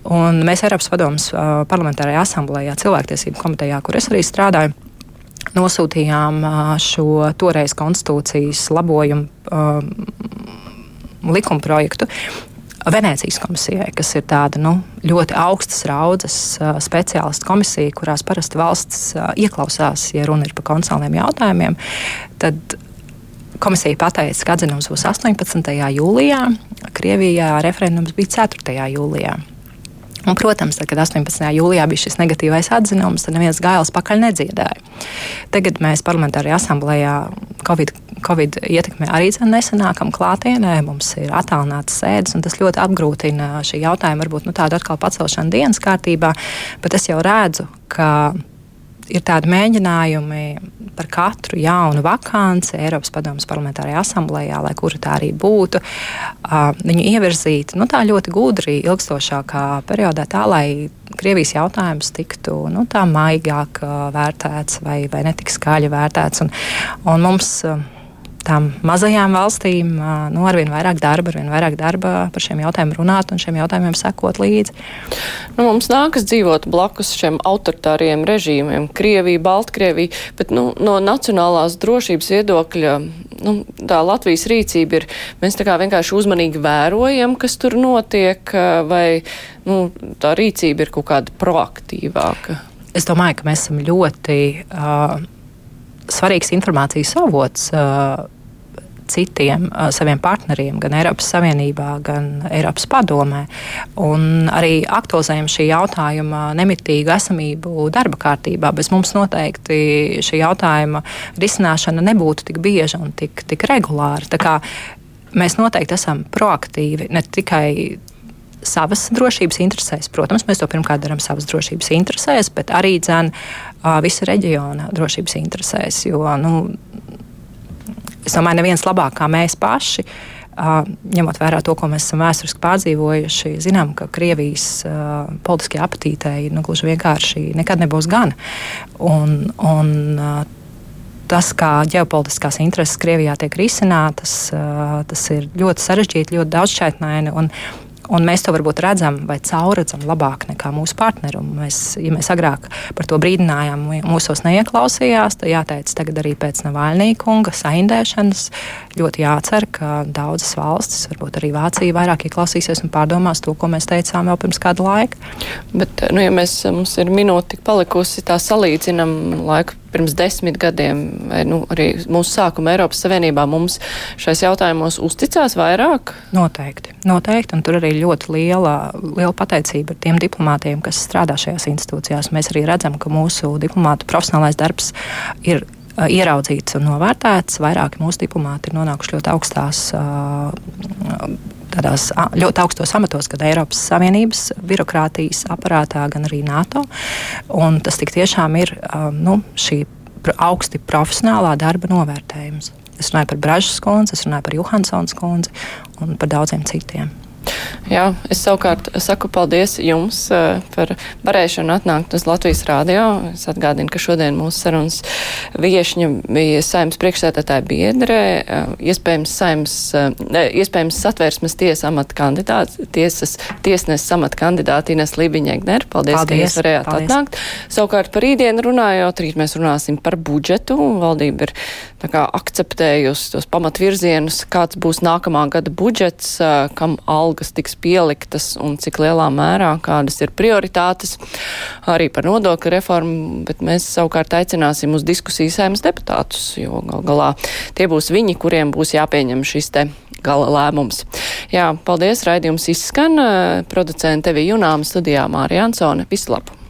Un mēs Eiropas Padomus parlamentārajā asamblējā, cilvēktiesību komitejā, kur es arī strādāju, nosūtījām šo toreiz konstitūcijas labojumu likumprojektu. Venecijas komisijai, kas ir tāda nu, ļoti augstas raudzes speciālistu komisija, kurās parasti valsts ieklausās, ja runa ir par konstitucionāliem jautājumiem, tad komisija pateica, ka atzinums būs 18. jūlijā, Krievijā referendums bija 4. jūlijā. Un, protams, tad, kad 18. jūlijā bija šis negatīvais atzinums, tad neviens gailis pakaļ nedziedāja. Tagad mēs parlamentārajā asamblējā Covid, COVID ietekmē arī nesanākam klātienē. Mums ir attālināts sēdes, un tas ļoti apgrūtina šī jautājuma, varbūt nu, tādu atkal pacelšanu dienas kārtībā. Bet es jau redzu, ka ir tādi mēģinājumi par katru jaunu vakanci Eiropas Padomus parlamentārajā asamblējā, lai kura tā arī būtu, viņu ievirzīt nu, tā ļoti gudri, ilgstošākā periodā, tā lai Krievijas jautājums tiktu nu, tā maigāk vērtēts vai, vai netik skaļi vērtēts. Un, un mums, tām mazajām valstīm nu, ar vien vairāk darba, ar vien vairāk darba par šiem jautājumiem runāt un šiem jautājumiem sekot līdzi. Nu, mums nākas dzīvot blakus šiem autoritāriem režīmiem, Krievija, Baltkrievija, bet nu, no nacionālās drošības viedokļa nu, tā Latvijas rīcība ir, mēs tā kā vienkārši uzmanīgi vērojam, kas tur notiek, vai nu, tā rīcība ir kaut kāda proaktīvāka. Es domāju, ka mēs esam ļoti uh, svarīgs informācijas avots. Uh, citiem uh, saviem partneriem, gan Eiropas Savienībā, gan Eiropas padomē. Un arī aktualizējam šī jautājuma nemitīgu esamību darba kārtībā. Bez mums noteikti šī jautājuma risināšana nebūtu tik bieža un tik, tik regulāra. Mēs noteikti esam proaktīvi ne tikai savas drošības interesēs. Protams, mēs to pirmkārt darām savas drošības interesēs, bet arī dzēn visa reģiona drošības interesēs. Jo, nu, es domāju, neviens labāk kā mēs paši. Uh, ņemot vērā to, ko mēs esam vēsturiski pārdzīvojuši, zinām, ka Krievijas uh, politiskajai apetītei nu, gluži vienkārši nekad nebūs gana. Un, un, uh, tas, kā ģeopolitiskās intereses Krievijā tiek risinātas, tas ir ļoti sarežģīti, ļoti daudzšķaitnaini. Un mēs to varbūt redzam vai caurredzam labāk nekā mūsu partneri. Un mēs, ja mēs agrāk par to brīdinājām, mūsos neieklausījās, tad jāteic, tagad arī pēc Navaļnija kunga saindēšanas ļoti jācer, ka daudzas valstis, varbūt arī Vācija, vairāk ieklausīsies un pārdomās to, ko mēs teicām jau pirms kāda laika. Bet, nu, ja mēs, mums ir minūte palikusi, tā salīdzinam laiku pirms desmit gadiem, vai nu, arī mūsu sākuma Eiropas Savienībā, mums šais jautājumos uzticās vairāk? Noteikti, noteikti, un tur arī ļoti liela, liela pateicība tiem diplomātiem, kas strādā šajās institūcijās. Mēs arī redzam, ka mūsu diplomātu profesionālais darbs ir ieraudzīts un novērtēts. Vairāki mūsu diplomāti ir nonākuši ļoti augstās tādās ļoti augstos amatos, gan Eiropas Savienības birokrātijas aparātā, gan arī NATO. Un tas tiešām ir nu, šī augsti profesionālā darba novērtējums. Es runāju par Bražas kundzi, es runāju par Johansons kundzi un par daudziem citiem. Jā, es savukārt saku paldies jums uh, par varēšanu atnākt uz Latvijas rādio. Es atgādinu, ka šodien mūsu sarunas viešņa bija saimnes priekšsētātāja biedrē, uh, iespējams saimnes, uh, iespējams satvērsmes tiesa amata kandidāts, tiesas, tiesneses amata kandidāti Ines Libiņēgner. Paldies, paldies, ka jūs varējāt paldies. atnākt. Savukārt par rītdienu runājot, rīt mēs runāsim par budžetu. Valdība ir kā akceptējusi tos pamatvirzienus, kāds būs nākamā gada budžets, kam algas tiks pieliktas un cik lielā mērā, kādas ir prioritātes arī par nodokļu reformu, bet mēs savukārt aicināsim uz diskusiju sēmas deputātus, jo gal galā tie būs viņi, kuriem būs jāpieņem šis te gala lēmums. Jā, paldies, raidījums izskan, producente Tevi Junāma studijā Mārija Ansone. Visu labu!